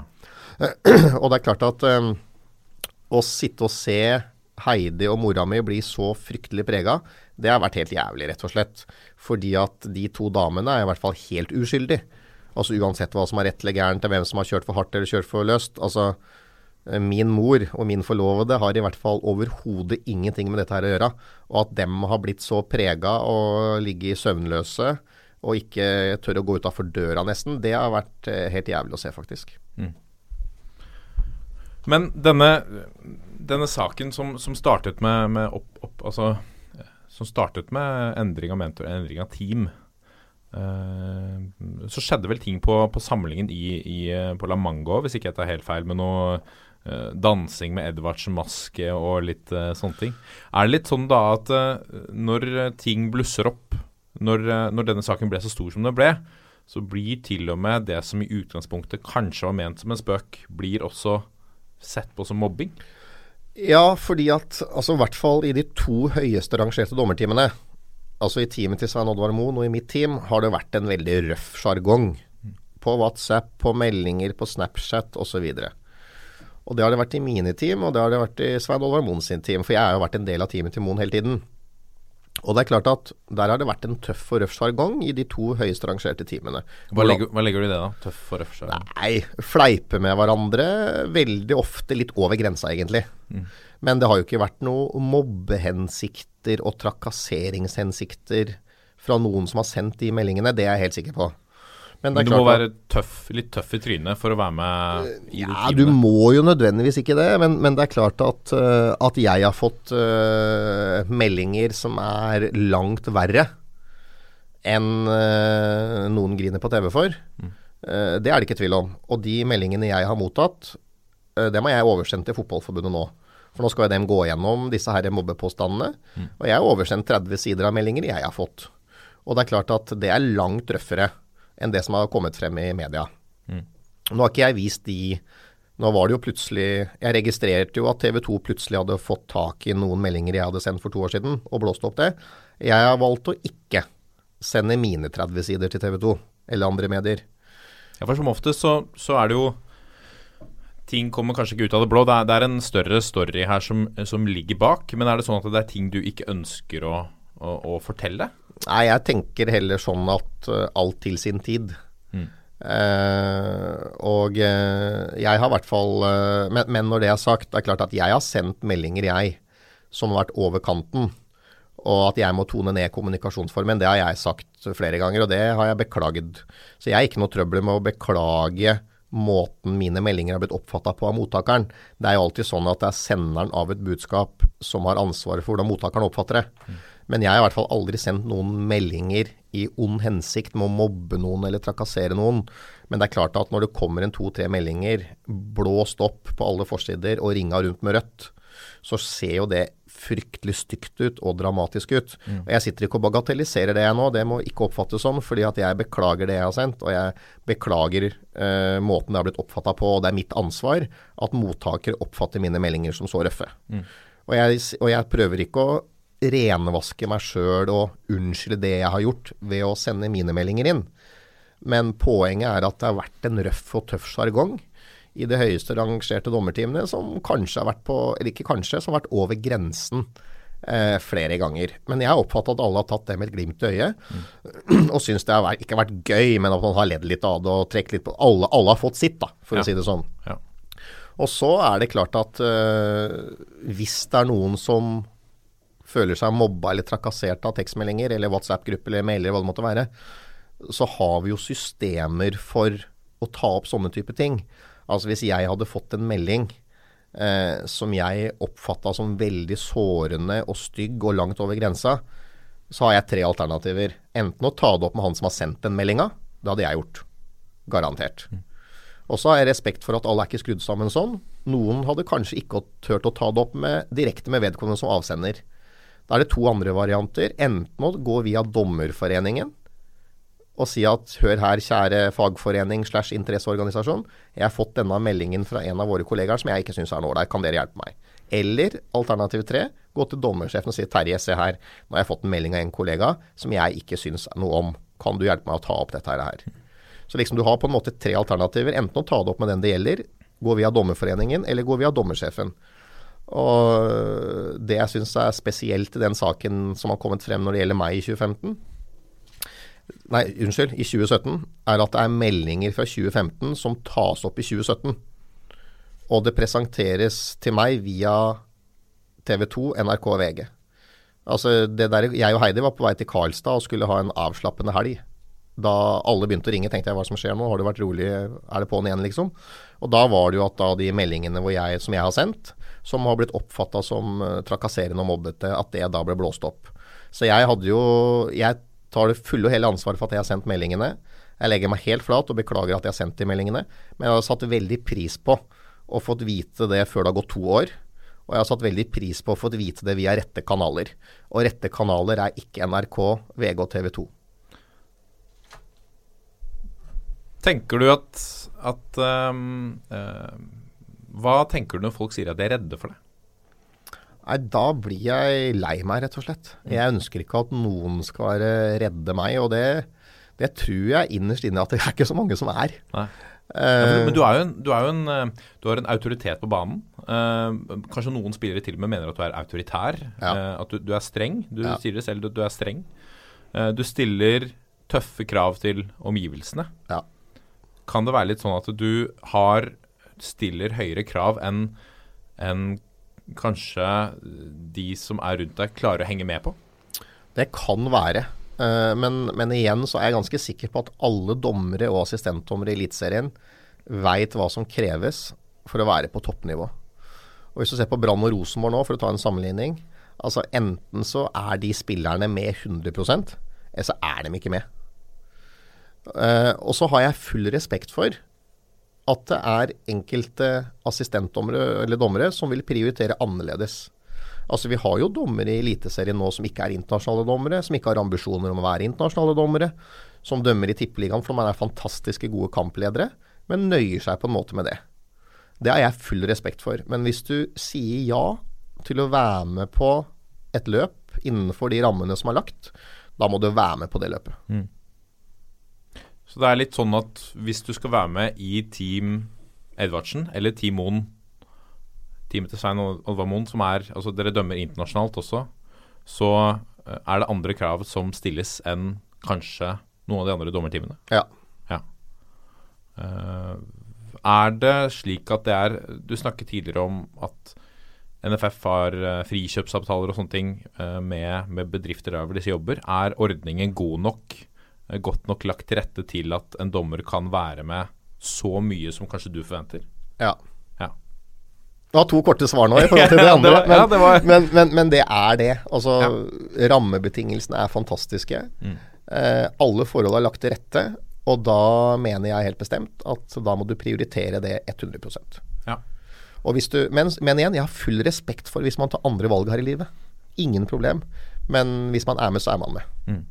og det er klart at um, å sitte og se Heidi og mora mi bli så fryktelig prega, det har vært helt jævlig, rett og slett. Fordi at de to damene er i hvert fall helt uskyldige. Altså uansett hva som er rett eller gærent, hvem som har kjørt for hardt eller kjørt for løst. Altså min mor og min forlovede har i hvert fall overhodet ingenting med dette her å gjøre. Og at dem har blitt så prega og ligget søvnløse og ikke tør å gå utafor døra nesten, det har vært eh, helt jævlig å se, faktisk. Mm. Men denne, denne saken som, som startet med, med opp, opp, altså, som startet med endring av mentor, endring av team. Uh, så skjedde vel ting på, på samlingen i, i, på La Mango, hvis ikke jeg tar helt feil, med noe dansing med Edvards maske og litt uh, sånne ting. Er det litt sånn da at når ting blusser opp, når, når, denne saken ble så stor som den ble, så blir til og med det som i utgangspunktet kanskje var ment som en spøk, blir også sett på som mobbing? Ja, fordi at altså i hvert fall i de to høyeste rangerte dommerteamene, altså i teamet til Svein Oddvar Moen og i mitt team, har det vært en veldig røff sjargong. På WhatsApp, på meldinger, på Snapchat osv. Og det har det vært i mine team, og det har det vært i Svein Olvar Moen sin team. For jeg har jo vært en del av teamet til Moen hele tiden. Og det er klart at der har det vært en tøff og røff sjargong i de to høyest rangerte teamene. Hva legger, hva legger, du i det, da? Tøff og røff sjargong? Nei, fleipe med hverandre. Veldig ofte litt over grensa, egentlig. Mm. Men det har jo ikke vært noe mobbehensikter og trakasseringshensikter fra noen som har sendt de meldingene. Det er jeg helt sikker på. Men, Men du må være tøff, litt tøff i trynet for å være med i ja, det teamet? Du må jo nødvendigvis ikke det, men, men det er klart at, uh, at jeg har fått uh, meldinger som er langt verre enn uh, noen griner på TV for. Mm. det er det ikke tvil om. Og de meldingene jeg har mottatt, det må jeg oversendt til Fotballforbundet nå. For nå skal dem gå gjennom disse her mobbepåstandene. Mm. Og jeg har oversendt 30 sider av meldinger jeg har fått. Og det er klart at det er langt røffere enn det som har kommet frem i media. Mm. Nå har ikke jeg vist de Nå var det jo plutselig Jeg registrerte jo at TV 2 plutselig hadde fått tak i noen meldinger jeg hadde sendt for to år siden, og blåst opp det. Jeg har valgt å ikke sende mine 30 sider til TV 2 eller andre medier. Ja, for som oftest så, så er det jo ting kommer kanskje ikke ut av det blå. Det er, det er en større story her som, som, ligger bak. Men er det sånn at det er ting du ikke ønsker å, å, å fortelle? Nei, jeg tenker heller sånn at uh, alt til sin tid. Mm. Uh, og uh, jeg har i hvert fall men, men, når det er sagt, det er klart at jeg har sendt meldinger, jeg, som har vært over kanten. Og at jeg må tone ned kommunikasjonsformen, det har jeg sagt flere ganger, og det har jeg beklagd. Så jeg har ikke noe trøbbel med å beklage måten mine meldinger har blitt oppfatta på av mottakeren. Det er jo alltid sånn at det er senderen av et budskap som har ansvaret for hvordan mottakeren oppfatter det. Mm. Men jeg har i hvert fall aldri sendt noen meldinger i ond hensikt med å mobbe noen eller trakassere noen. Men det er klart at når det kommer en to-tre meldinger blåst opp på alle forsider og ringa rundt med rødt, så ser jo det fryktelig stygt ut og dramatisk ut. Mm. Og Jeg sitter ikke og bagatelliserer det jeg nå, det må ikke oppfattes sånn. fordi at jeg beklager det jeg har sendt, og jeg beklager eh, måten det har blitt oppfatta på. Og det er mitt ansvar at mottaker oppfatter mine meldinger som så røffe. Mm. Og, jeg, og jeg prøver ikke å renvaske meg sjøl og unnskylde det jeg har gjort, ved å sende mine meldinger inn. Men poenget er at det har vært en røff og tøff sjargong i de høyeste rangerte dommerteamene, som kanskje har vært på, eller ikke kanskje, som har vært over grensen eh, flere ganger. Men jeg har oppfatta at alle har tatt det med et glimt i øyet, mm. og syns det har vært, ikke har vært gøy, men at man har ledd litt av det og trukket litt på alle, alle, har fått sitt, da, for ja. å si det sånn. Ja. Og så er det klart at øh, hvis det er noen som føler seg mobba eller trakassert av tekstmeldinger eller WhatsApp-grupper eller mailer, hva det måtte være, så har vi jo systemer for å ta opp sånne type ting. Altså hvis jeg hadde fått en melding eh, som jeg oppfatta som veldig sårende og stygg og langt over grensa, så har jeg tre alternativer. Enten å ta det opp med han som har sendt den meldinga. Det hadde jeg gjort. Garantert. Mm. Og så har jeg respekt for at alle er ikke skrudd sammen sånn. Noen hadde kanskje ikke turt å ta det opp med, direkte med vedkommende som avsender. Da er det to andre varianter. Enten å gå via Dommerforeningen og si at hør her, kjære fagforening slash interesseorganisasjon, jeg har fått denne meldingen fra en av våre kollegaer som jeg ikke syns er noe ålreit, kan dere hjelpe meg? Eller alternativ tre, gå til dommersjefen og si Terje, se her, nå har jeg fått en melding av en kollega som jeg ikke syns noe om, kan du hjelpe meg å ta opp dette her? Så liksom du har på en måte tre alternativer, enten å ta det opp med den det gjelder, gå via dommerforeningen, eller gå via dommersjefen. Og det jeg syns er spesielt i den saken som har kommet frem når det gjelder meg i 2015, nei, unnskyld, i 2017, er at det er meldinger fra 2015 som tas opp i 2017. Og det presenteres til meg via TV 2, NRK og VG. Altså, det der, Jeg og Heidi var på vei til Karlstad og skulle ha en avslappende helg. Da alle begynte å ringe, tenkte jeg hva som skjer nå, har det vært rolig, er det på'n igjen, liksom? Og da var det jo at da de meldingene jeg, som jeg har sendt, som har blitt oppfatta som uh, trakasserende og mobbete, at det da ble blåst opp. Så jeg hadde jo Jeg tar det fulle og hele ansvaret for at jeg har sendt meldingene. Jeg legger meg helt flat og beklager at jeg har sendt de meldingene, men jeg har satt veldig pris på å fått vite det før det har gått to år. Og jeg har satt veldig pris på å få vite det via rette kanaler. Og rette kanaler er ikke NRK, VG og TV 2. Tenker du at, at um, uh, Hva tenker du når folk sier at de er redde for det? Nei, da blir jeg lei meg, rett og slett. Jeg ønsker ikke at noen skal være redde meg, og det, det tror jeg innerst inne at det er ikke så mange som er. Nei. Ja, men, men du, er en, du, er en, eh, du har en autoritet på banen. Kanskje noen spillere til og med mener at du er autoritær. Ja. At du, du, er streng. Du Ja. sier det selv, du, du er streng. Du stiller tøffe krav til omgivelsene. Ja. Kan det være litt sånn at du har stiller høyere krav enn en kanskje de som er rundt deg, klarer å henge med på? Det kan være. Eh, men, men igjen så er jeg ganske sikker på at alle dommere og assistentdommere i Eliteserien veit hva som kreves for å være på toppnivå. Og Hvis du ser på Brann og Rosenborg nå, for å ta en sammenligning. altså Enten så er de spillerne med 100% eller så er de ikke med. Eh, og så har jeg full respekt for at det er enkelte assistentdommere eller dommere som vil prioritere annerledes. Altså Vi har jo dommere i Eliteserien nå som ikke er internasjonale dommere, som ikke har ambisjoner om å være internasjonale dommere, som dømmer i Tippeligaen for man er fantastiske gode kampledere, men nøyer seg på en måte med det. Det har jeg full respekt for. Men hvis du sier ja til å være med på et løp innenfor de rammene som er lagt, da må du være med på det løpet. Så det er litt sånn at hvis du skal være med i Team Edvardsen eller Team Moen, teamet til Svein Oddvar Moen, som er Altså dere dømmer internasjonalt også, så eh, er det andre krav som stilles enn kanskje noen av de andre dommerteamene. Ja. Ja. Uh, er det slik at det er Du snakket tidligere om at NFF har eh, frikjøpsavtaler og sånne ting uh, med, med bedrifter der hvor disse jobber. Er ordningen god nok, godt nok lagt til rette til at en dommer kan være med så mye som kanskje du forventer? Ja. Ja. Du har to korte svar nå i forhold til det andre, det var- men, ja, det var- men, men, men det er det. Altså, Rammebetingelsene er fantastiske. Mm. Eh, alle forhold er lagt til rette, og da mener jeg helt bestemt at da må du prioritere det 100% Ja. og hvis du, men, men igjen, jeg har full respekt for hvis man tar andre valg her i livet. Ingen problem. Men hvis man er med, så er man med.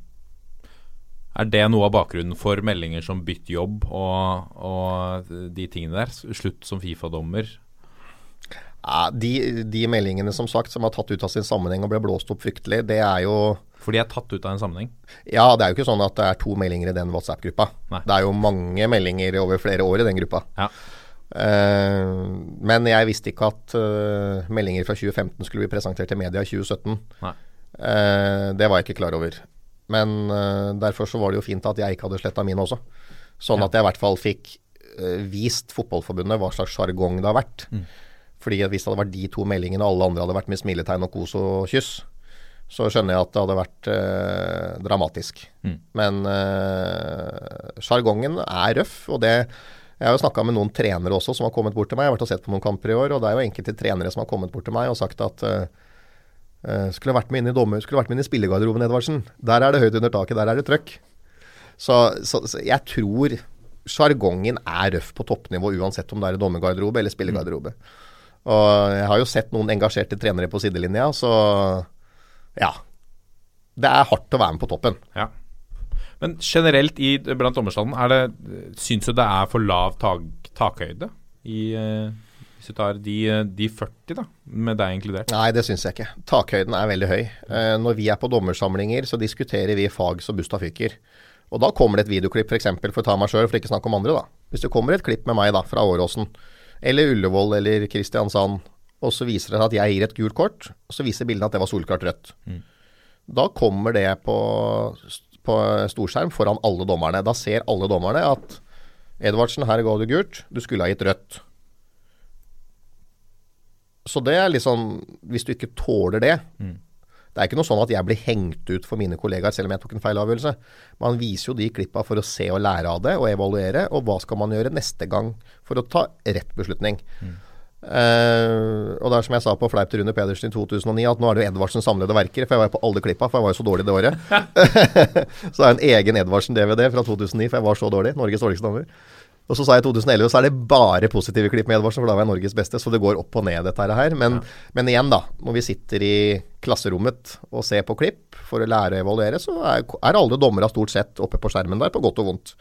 Er det noe av bakgrunnen for meldinger som bytt jobb og, og de tingene der? Slutt som Fifa-dommer? Ja, de, de meldingene som sagt som er tatt ut av sin sammenheng og ble blåst opp fryktelig, det er jo For de er tatt ut av en sammenheng? Ja, det er jo ikke sånn at det er to meldinger i den WhatsApp-gruppa. Det er jo mange meldinger over flere år i den gruppa. Ja. Uh, men jeg visste ikke at uh, meldinger fra 2015 skulle bli presentert til media i 2017. Nei. Eh, det var jeg ikke klar over. Men uh, derfor så var det jo fint at jeg ikke hadde sletta mine også. Sånn Ja. at jeg i hvert fall fikk uh, vist Fotballforbundet hva slags sjargong det har vært. Mm. Fordi at hvis det hadde vært de to meldingene, og alle andre hadde vært med smiletegn og kos og kyss, så skjønner jeg at det hadde vært uh, dramatisk. Mm. Men sjargongen er røff, og det Jeg har jo snakka med noen trenere også som har kommet bort til meg. Jeg har vært og sett på noen kamper i år, og det er jo enkelte trenere som har kommet bort til meg og sagt at eh, skulle vært med inn i dommer, skulle vært med inn i spillegarderoben, Edvardsen. Der er det høyt under taket, der er det trøkk. Så, så, så jeg tror sjargongen er røff på toppnivå uansett om det er i dommergarderobe eller spillegarderobe. Og jeg har jo sett noen engasjerte trenere på sidelinja, så ja. Det er hardt å være med på toppen. Ja. Men generelt i, blant dommerstanden, er det, syns du det er for lav tak, takhøyde i eh, Hvis du tar de, de 40, da, med deg inkludert? Nei, det syns jeg ikke. Takhøyden er veldig høy. Eh, når vi er på dommersamlinger, så diskuterer vi fag som Busta fyker. Og da kommer det et videoklipp, f.eks. For, for å ta meg sjøl, for ikke snakke om andre, da. Hvis det kommer et klipp med meg da, fra Åråsen, eller Ullevål eller Kristiansand, og så viser det at jeg gir et gult kort, og så viser bildet at det var solklart rødt. Da kommer det på, på storskjerm foran alle dommerne. Da ser alle dommerne at Edvardsen, her ga du gult, du skulle ha gitt rødt. Så det er liksom Hvis du ikke tåler det Det er ikke noe sånn at jeg blir hengt ut for mine kollegaer selv om jeg tok en feil avgjørelse. Man viser jo de klippa for å se og lære av det og evaluere, og hva skal man gjøre neste gang for å ta rett beslutning. Eh, og det er som jeg sa på Fleip til Rune Pedersen i 2009, at nå er det jo Edvardsen samlede verker. For jeg var jo på alle klippa, for jeg var jo så dårlig det året. så det er en egen Edvardsen-DVD fra 2009, for jeg var så dårlig. Norges dårligste dommer. Og så sa jeg i 2011, så er det bare positive klipp med Edvardsen, for da var jeg Norges beste. Så det går opp og ned, dette her. Men, men igjen, da. Når vi sitter i klasserommet og ser på klipp for å lære å evaluere, så er, er alle dommere stort sett oppe på skjermen der, på godt og vondt.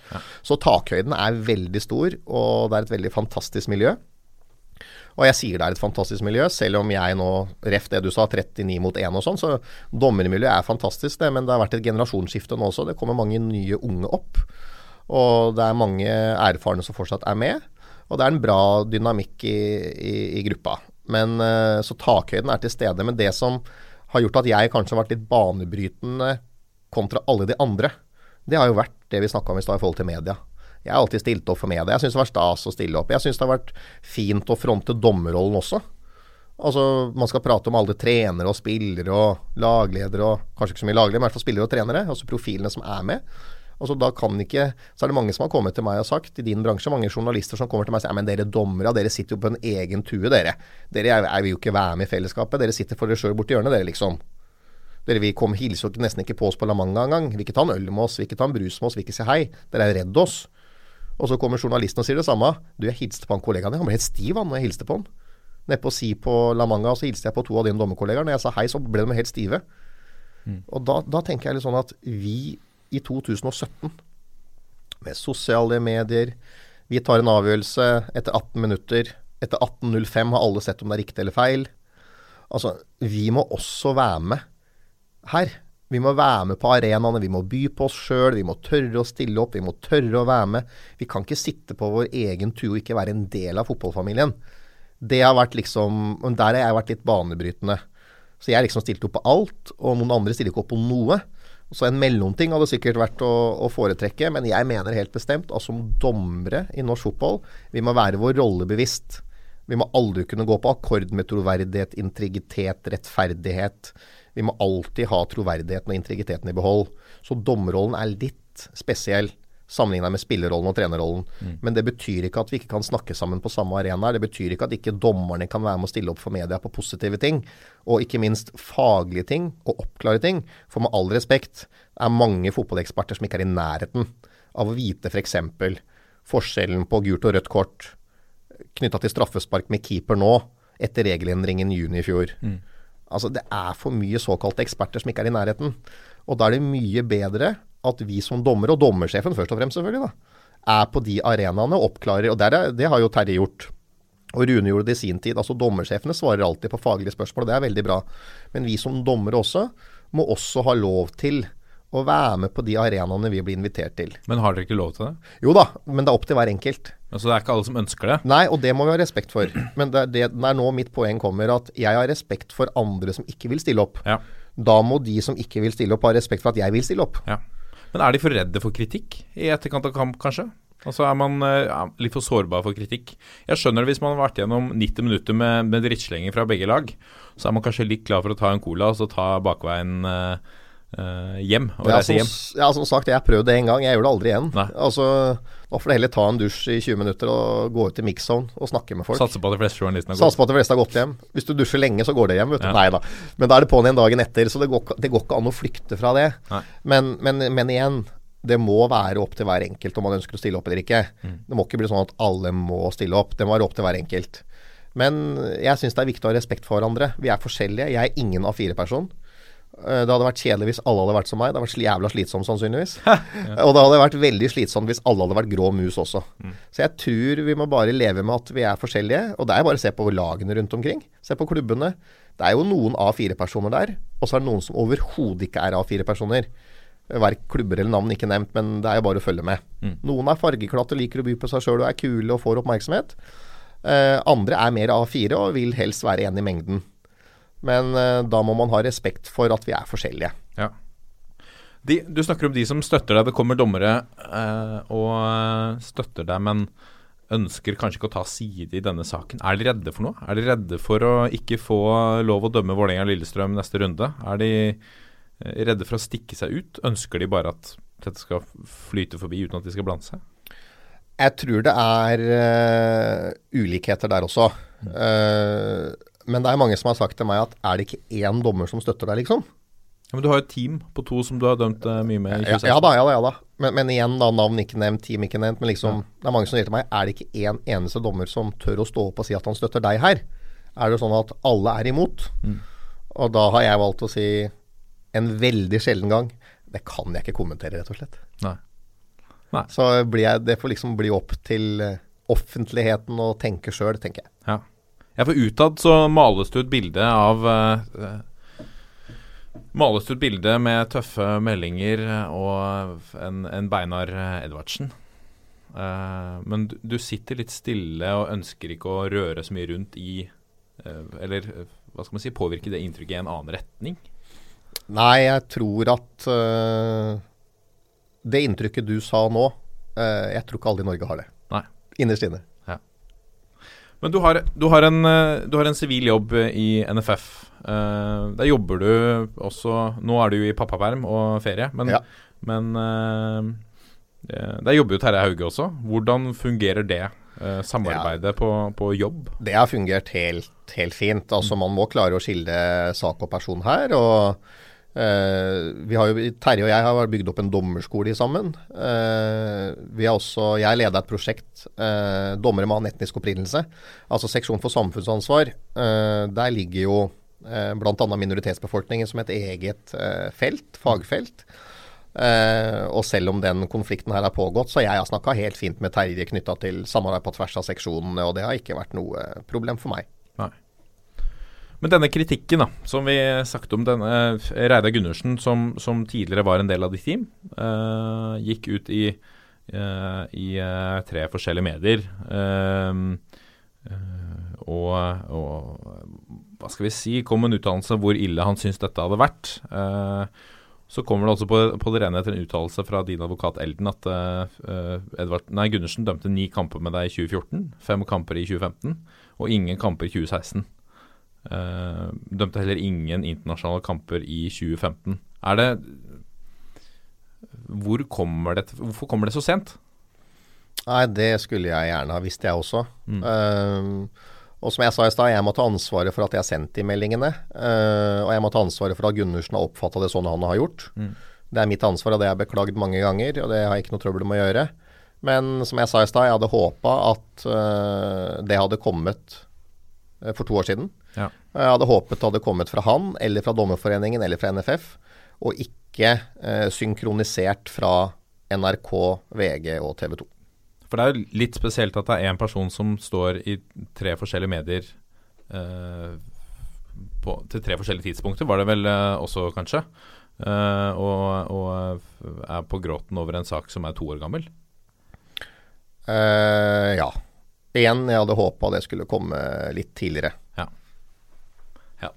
Så takhøyden er veldig stor, og det er et veldig fantastisk miljø. Og jeg sier det er et fantastisk miljø, selv om jeg nå, ref det du sa, 39 mot 1 og sånn, så dommermiljøet er fantastisk, det. Men det har vært et generasjonsskifte nå også. Det kommer mange nye unge opp. Og det er mange erfarne som fortsatt er med. Og det er en bra dynamikk i, i, i gruppa. Men eh, Så takhøyden er til stede. Men det som har gjort at jeg kanskje har vært litt banebrytende kontra alle de andre, det har jo vært det vi snakka om i stad i forhold til media. Jeg har alltid stilt opp for media. Jeg syns det var stas å stille opp. Jeg syns det har vært fint å fronte dommerrollen også. Altså, Man skal prate om alle trenere og spillere og lagledere og Kanskje ikke så mye lagledere, men i hvert fall spillere og trenere. Altså profilene som er med. Altså da kan ikke, Så er det mange som har kommet til meg og sagt, i din bransje, mange journalister som kommer til meg og sier men dere dommere, dere sitter jo på en egen tue, dere. Dere er, er, vil jo ikke være med i fellesskapet. Dere sitter for dere sjøl borti hjørnet, dere, liksom. Dere vil komme, hilse jo nesten ikke på oss på La Manga engang. Vil ikke ta en øl med oss, vil ikke ta en brus med oss, vil ikke si hei. Dere er redd oss. Og så kommer journalisten og sier det samme. Du, jeg hilste på han kollegaen din. Han ble helt stiv han når jeg hilste på han. Nede på Si på La Manga, så hilste jeg på to av dine dommerkollegaer. Når jeg sa hei, så ble de helt stive. Og da, da tenker jeg litt sånn at vi i 2017, med sosiale medier Vi tar en avgjørelse etter 18 minutter. Etter 18.05 har alle sett om det er riktig eller feil. Altså, vi må også være med her. Vi må være med på arenaene, vi må by på oss sjøl, vi må tørre å stille opp, vi må tørre å være med. Vi kan ikke sitte på vår egen tur og ikke være en del av fotballfamilien. Det har vært liksom Der har jeg vært litt banebrytende. Så jeg liksom stilte opp på alt, og noen andre stiller ikke opp på noe. Så en mellomting hadde sikkert vært å, å foretrekke, men jeg mener helt bestemt at som dommere i norsk fotball, vi må være vår rolle bevisst. Vi må aldri kunne gå på akkord med troverdighet, integritet, rettferdighet. Vi må alltid ha troverdigheten og integriteten i behold. Så dommerrollen er litt spesiell sammenligna med spillerrollen og trenerrollen. Men det betyr ikke at vi ikke kan snakke sammen på samme arena. Det betyr ikke at ikke dommerne kan være med å stille opp for media på positive ting. Og ikke minst faglige ting, og oppklare ting. For med all respekt, det er mange fotballeksperter som ikke er i nærheten av å vite f.eks. For forskjellen på gult og rødt kort knytta til straffespark med keeper nå, etter regelendringen i juni i fjor. Altså, det er for mye såkalte eksperter som ikke er i nærheten. Og da er det mye bedre at vi som dommere, og dommersjefen først og fremst selvfølgelig, da, er på de arenaene og oppklarer. Og der er, det har jo Terje gjort. Og Rune gjorde det i sin tid. altså Dommersjefene svarer alltid på faglige spørsmål, og det er veldig bra. Men vi som dommere også må også ha lov til å være med på de arenaene vi blir invitert til. Men har dere ikke lov til det? Jo da, men det er opp til hver enkelt. Altså Det er ikke alle som ønsker det? Nei, og det må vi ha respekt for. Men det er, det, det er nå mitt poeng kommer, at jeg har respekt for andre som ikke vil stille opp. Ja. Da må de som ikke vil stille opp, ha respekt for at jeg vil stille opp. ja. Men er de for redde for kritikk i etterkant av kamp, kanskje? Altså Er man eh, ja, litt for sårbar for kritikk? Jeg skjønner det hvis man har vært gjennom 90 minutter med, med drittslenging fra begge lag. Så er man kanskje litt glad for å ta en cola og så ta bakveien eh, eh, hjem. Og Ja, reise som, hjem. ja, som sagt, jeg har prøvd det en gang. Jeg gjør det aldri igjen. Nei. Altså, Da får du heller ta en dusj i 20 minutter og gå ut i mix-zone og snakke med folk. Satse på at de fleste journalistene har gått. på at de fleste har gått hjem. Hvis du dusjer lenge, så går det hjem. vet du. Ja. Nei da. Men da er det på'n igjen dagen etter, så det går, det går ikke an å flykte fra det. Men, men, men igjen, det må være opp til hver enkelt om man ønsker å stille opp eller ikke. Mm. Det må ikke bli sånn at alle må stille opp. Det må være opp til hver enkelt. Men jeg syns det er viktig å ha respekt for hverandre. Vi er forskjellige. Jeg er ingen A4-person. Eh, Det hadde vært kjedelig hvis alle hadde vært som meg. Det hadde vært jævla slitsomt sannsynligvis. Og det hadde vært veldig slitsomt hvis alle hadde vært grå mus også. Så jeg tror vi må bare leve med at vi er forskjellige. Og det er bare å se på lagene rundt omkring. Se på klubbene. Det er jo noen A4-personer der, og så er det noen som overhodet ikke er A4-personer. Hver klubber eller navn ikke nevnt, men det er jo bare å følge med. Noen er fargeklatte, liker å by på seg sjøl og er kule og får oppmerksomhet. Eh, andre er mer A4 og vil helst være en i mengden. Men eh, da må man ha respekt for at vi er forskjellige. Ja. De, du snakker om de som støtter deg. Det kommer dommere eh, og eh, støtter deg, men ønsker kanskje ikke å ta side i denne saken. Er de redde for noe? Er de redde for å ikke få lov å dømme Vålerenga-Lillestrøm neste runde? Er de eh, redde for å stikke seg ut? Ønsker de bare at dette skal flyte forbi uten at de skal blande seg? Jeg tror det er uh, ulikheter der også. Eh, men det er mange som har sagt til meg at er det ikke én dommer som støtter deg, liksom? Ja, men Du har jo et team på to som du har dømt eh, mye med Ja, 2016. ja da, ja da. ja da. Men, men igjen, da, navn ikke nevnt, team ikke nevnt. Men liksom, det er mange som sier til meg er det ikke én eneste dommer som tør å stå opp og si at han støtter deg her? Er det sånn at alle er imot? Og da har jeg valgt å si en veldig sjelden gang Det kan jeg ikke kommentere, rett og slett. Nei. Så blir jeg, det får liksom bli opp til eh, offentligheten å tenke sjøl, tenker jeg. Ja. for utad så males det ut bilde av uh, Males det ut bilde med tøffe meldinger og en, en Beinar Edvardsen. Uh, men du, du sitter litt stille og ønsker ikke å røre så mye rundt i uh, Eller hva skal man si, påvirke det inntrykket i en annen retning? Nei, jeg tror at uh, det inntrykket du sa nå Jeg tror ikke alle i Norge har det. Nei. Innerst inne. Men du har, du har en eh, du har en sivil jobb i NFF. Uh, der jobber du også Nå er du jo i pappaperm og ferie, men, Ja. men eh, eh, der jobber jo Terje Hauge også. Hvordan fungerer det eh, samarbeidet på, på jobb? Det har fungert helt, helt fint. Altså Man må klare å skille sak og person her. og eh, vi har jo, Terje og jeg har bygd opp en dommerskole sammen. Eh, vi har også, Jeg leda et prosjekt, eh, dommere med etnisk opprinnelse. Altså seksjon for samfunnsansvar. Eh, der ligger jo eh, bl.a. minoritetsbefolkningen som et eget eh, felt, fagfelt. Eh, og selv om den konflikten her har pågått, så jeg har snakka helt fint med Terje knytta til samarbeid på tvers av seksjonene, og det har ikke vært noe problem for meg. Men denne kritikken, da, som vi snakket om, denne Reidar Gundersen, som, som tidligere var en del av ditt team, uh, gikk ut i, uh, i uh, tre forskjellige medier. eh, eh, og, og hva skal vi si, kom en uttalelse hvor ille han syntes dette hadde vært. Eh, så kommer det også på, på det rene etter en uttalelse fra din advokat Elden at eh, eh, Edvard, nei, Gundersen dømte ni kamper med deg i 2014, fem kamper i 2015 og ingen kamper i 2016. Eh, dømte heller ingen internasjonale kamper i 2015. Er det hvor kommer det, Hvorfor kommer det så sent? Nei, det skulle jeg gjerne ha visst, jeg også. Mm. Uh, og som jeg sa i stad, jeg må ta ansvaret for at jeg har sendt de meldingene. Uh, og jeg må ta ansvaret for at Gundersen har oppfatta det sånn han har gjort. Mm. Det er mitt ansvar, og det har jeg beklagd mange ganger, og det har jeg ikke noe trøbbel med å gjøre. Men som jeg sa i stad, jeg hadde håpa at uh, det hadde kommet for to år siden. Ja. Jeg hadde håpet det hadde kommet fra han, eller fra Dommerforeningen, eller fra NFF, og ikke eh, synkronisert fra NRK, VG og TV 2. For det er jo litt spesielt at det er én person som står i tre forskjellige medier eh, på, til tre forskjellige tidspunkter, var det vel eh, også, kanskje. Eh, og, og er på gråten over en sak som er to år gammel. Eh, ja. Igjen, jeg hadde håpa det skulle komme litt tidligere. Ja.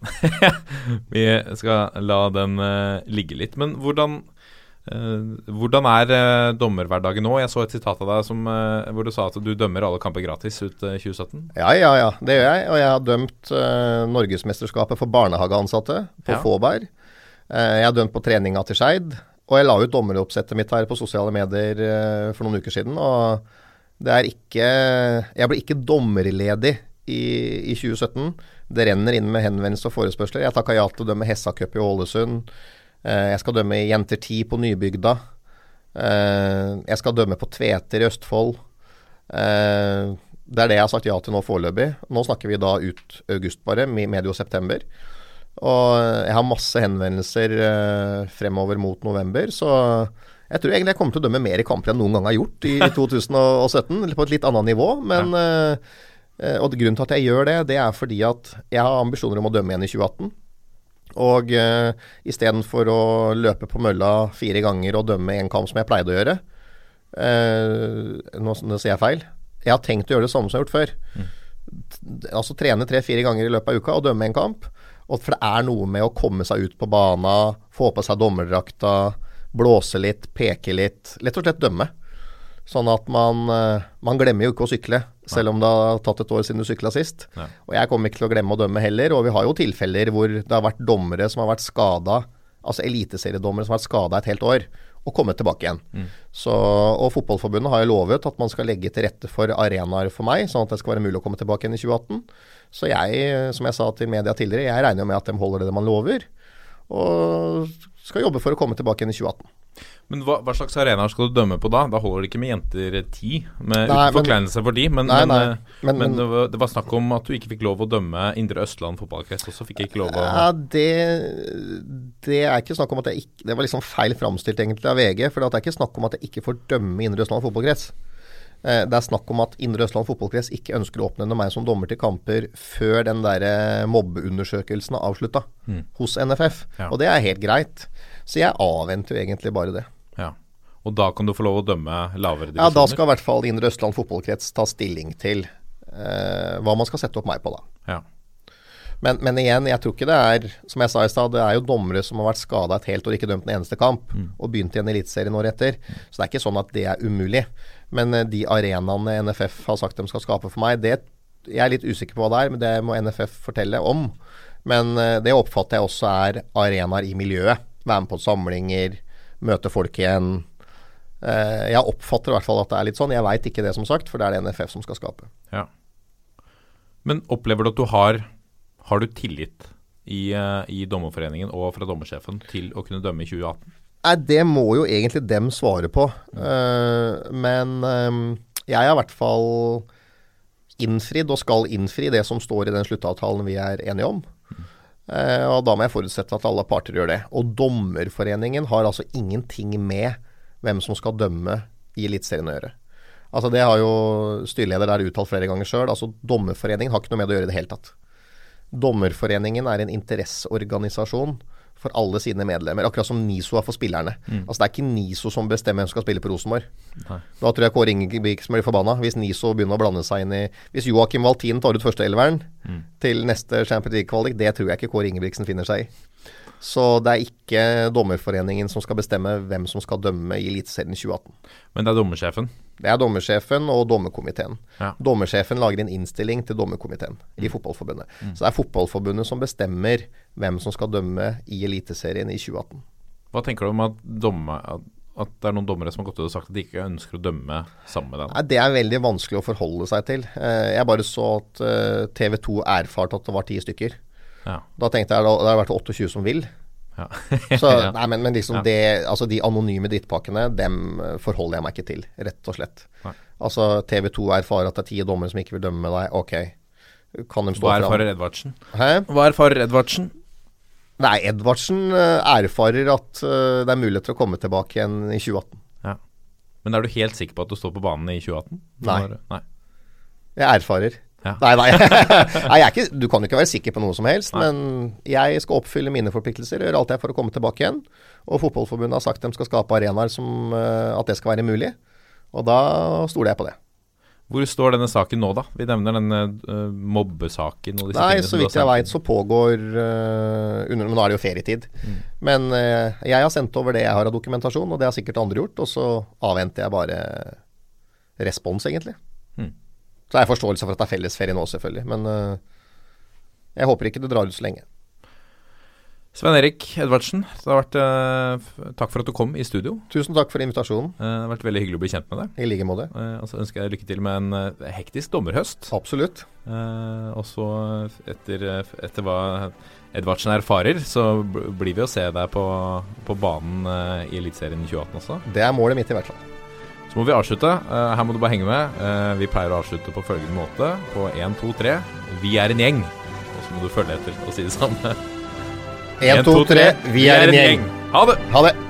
Vi skal la den uh, ligge litt. Men hvordan, uh, hvordan er uh, dommerhverdagen nå? Jeg så et sitat av deg som, hvor du sa at du dømmer alle kamper gratis ut eh, 2017. Ja, ja, ja. Det gjør jeg. Og jeg har dømt Norgesmesterskapet for barnehageansatte på Ja. Fåberg. Jeg har dømt på treninga til Skeid. Og jeg la ut dommeroppsettet mitt her på sosiale medier for noen uker siden. Og det er ikke Jeg ble ikke dommerledig i, i 2017. Det renner inn med henvendelser og forespørsler. Jeg takka ja til å dømme Hessa Cup i Ålesund. Eh, jeg skal dømme Jenter 10 på Nybygda. Eh, jeg skal dømme på Tveter i Østfold. Eh, det er det jeg har sagt ja til nå foreløpig. Nå snakker vi da ut august bare, me- medio september. Og jeg har masse henvendelser fremover mot november, så jeg tror egentlig jeg kommer til å dømme mer i kamper enn noen gang har gjort i 2017, eller på et litt annet nivå. Men eh, eh, Og grunnen til at jeg gjør det, det er fordi at jeg har ambisjoner om å dømme igjen i 2018. Og uh, istedenfor å løpe på mølla fire ganger og dømme en kamp som jeg pleide å gjøre uh, nå, nå sier jeg feil. Jeg har tenkt å gjøre det samme som jeg har gjort før. Altså trene tre-fire ganger i løpet av uka og dømme en kamp. Og for det er noe med å komme seg ut på bana, få på seg dommerdrakta, blåse litt, peke litt. Lett og slett dømme. Sånn at man, eh, man glemmer jo ikke å sykle, selv om det har tatt et år siden du sykla sist. Ja. Og jeg kommer ikke til å glemme å dømme heller. Og vi har jo tilfeller hvor det har vært dommere som har vært skada, altså eliteseriedommere som har vært skada et helt år, og kommet tilbake igjen. Så, og Fotballforbundet har jo lovet at man skal legge til rette for arenaer for meg, sånn at det skal være mulig å komme tilbake igjen i 2018. Så jeg, som jeg sa til media tidligere, jeg regner jo med at de holder det man lover. Og skal jobbe for å komme tilbake igjen i 2018. Men hva, hva slags arenaer skal du dømme på da? Da holder det ikke med jenter ti, med Nei, forkleinelse for de. Men, Nei, nei, eh, men- men, men- det, var, det var snakk om at du ikke fikk lov å dømme Indre Østland fotballkrets også. Fikk ikke lov å Ja, det, det er ikke snakk om at jeg ikke Det var liksom feil framstilt egentlig av VG. For det er ikke snakk om at jeg ikke får dømme Indre Østland fotballkrets. Eh, Det er snakk om at Indre Østland fotballkrets ikke ønsker å oppnevne meg som dommer til kamper før den der eh, mobbeundersøkelsen er avslutta hos NFF. Ja. Og det er helt greit. Så jeg avventer jo egentlig bare det. Ja. Og da kan du få lov å dømme lavere Ja. Da skal i hvert fall Indre Østland fotballkrets ta stilling til eh, hva man skal sette opp meg på, da. Ja. Men, men igjen, jeg tror ikke det er Som jeg sa i stad, det er jo dommere som har vært skada et helt år, ikke dømt en eneste kamp, og begynt i en eliteserie året etter. Så det er ikke sånn at det er umulig. Men eh, de arenaene NFF har sagt de skal skape for meg, det jeg er litt usikker på hva det er, men det må NFF fortelle om. Men eh, det oppfatter jeg også er arenaer i miljøet. Være med på samlinger, møte folk igjen. Eh, Jeg oppfatter i hvert fall at det er litt sånn. Jeg veit ikke det, som sagt, for det er det NFF som skal skape. ja. Men opplever du at du har Har du tillit i, i Dommerforeningen og fra dommersjefen til å kunne dømme i 2018? Nei, det må jo egentlig dem svare på. Uh, men eh, jeg har i hvert fall innfridd, og skal innfri, det som står i den sluttavtalen vi er enige om. Uh, og da må jeg forutsette at alle parter gjør det. Og Dommerforeningen har altså ingenting med hvem som skal dømme i Eliteserien å gjøre. Altså Det har jo styreleder der uttalt flere ganger sjøl. Altså Dommerforeningen har ikke noe med det å gjøre i det hele tatt. Dommerforeningen er en interesseorganisasjon for alle sine medlemmer, akkurat som NISO er for spillerne. Altså Det er ikke NISO som bestemmer hvem som skal spille på Rosenborg. Nei. Da tror jeg Kåre Ingebrigtsen blir forbanna hvis NISO begynner å blande seg inn i Hvis Joakim Valtin tar ut førsteelveren til neste Champions League-kvalik, det tror jeg ikke Kåre Ingebrigtsen finner seg i. Så det er ikke Dommerforeningen som skal bestemme hvem som skal dømme i Eliteserien 2018. Men det er dommersjefen. Det er dommersjefen og dommerkomiteen. Ja. Dommersjefen lager en innstilling til dommerkomiteen i Fotballforbundet. Så det er Fotballforbundet som bestemmer hvem som skal dømme i Eliteserien i 2018. Hva tenker du om at, domme, at, det er noen dommere som har gått ut og sagt at de ikke ønsker å dømme sammen med den? Nei, Det er veldig vanskelig å forholde seg til. Eh, Jeg bare så at TV 2 erfarte at det var ti stykker. Ja. Da tenkte jeg at det har vært 28 som vil. Ja. Så, nei, men, men liksom Ja. det, altså de anonyme drittpakkene, dem eh, forholder jeg meg ikke til, rett og slett. Nei. Altså TV 2 erfarer at det er ti dommere som ikke vil dømme deg. Ok, kan de stå Hva erfarer Edvardsen? Hæ? Hva erfarer Edvardsen? Nei, Edvardsen eh, erfarer at eh, det er mulighet til å komme tilbake igjen i 2018. Ja. Men er du helt sikker på at du står på banen i 2018? Nei. Nei. Jeg erfarer. Ja. Nei, nei. nei jeg er ikke, du kan jo ikke være sikker på noe som helst, Nei. men jeg skal oppfylle mine forpliktelser gjøre alt jeg for å komme tilbake igjen. Og Fotballforbundet har sagt de skal skape arenaer som eh, at det skal være mulig. Og da stoler jeg på det. Hvor står denne saken nå, da? Vi nevner denne uh, mobbesaken. Og disse Nei, så vidt jeg veit så pågår uh, under, Men nå er det jo ferietid. Men uh, jeg har sendt over det jeg har av dokumentasjon, og det har sikkert andre gjort. Og så avventer jeg bare respons, egentlig. Mm. Så er jeg forståelse for at det er fellesferie nå, selvfølgelig. Men jeg håper ikke det drar ut så lenge. Svein Erik Edvardsen, det har vært, uh, takk for at du kom i studio. Tusen takk for invitasjonen. Uh, det har vært veldig hyggelig å bli kjent med deg. I like måte. Uh, og så ønsker jeg lykke til med en hektisk dommerhøst. Absolutt. Og så, etter, etter hva Edvardsen erfarer, så blir vi å se deg på, på banen i Eliteserien 2018 også. Det er målet mitt, i hvert fall. Så må vi avslutte. Her må du bare henge med. Vi pleier å avslutte på følgende måte. På 1, 2, 3. Vi er en gjeng. Og så må du følge etter og si det samme. En, to, tre. Vi er en gjeng. Ha det! Ha det.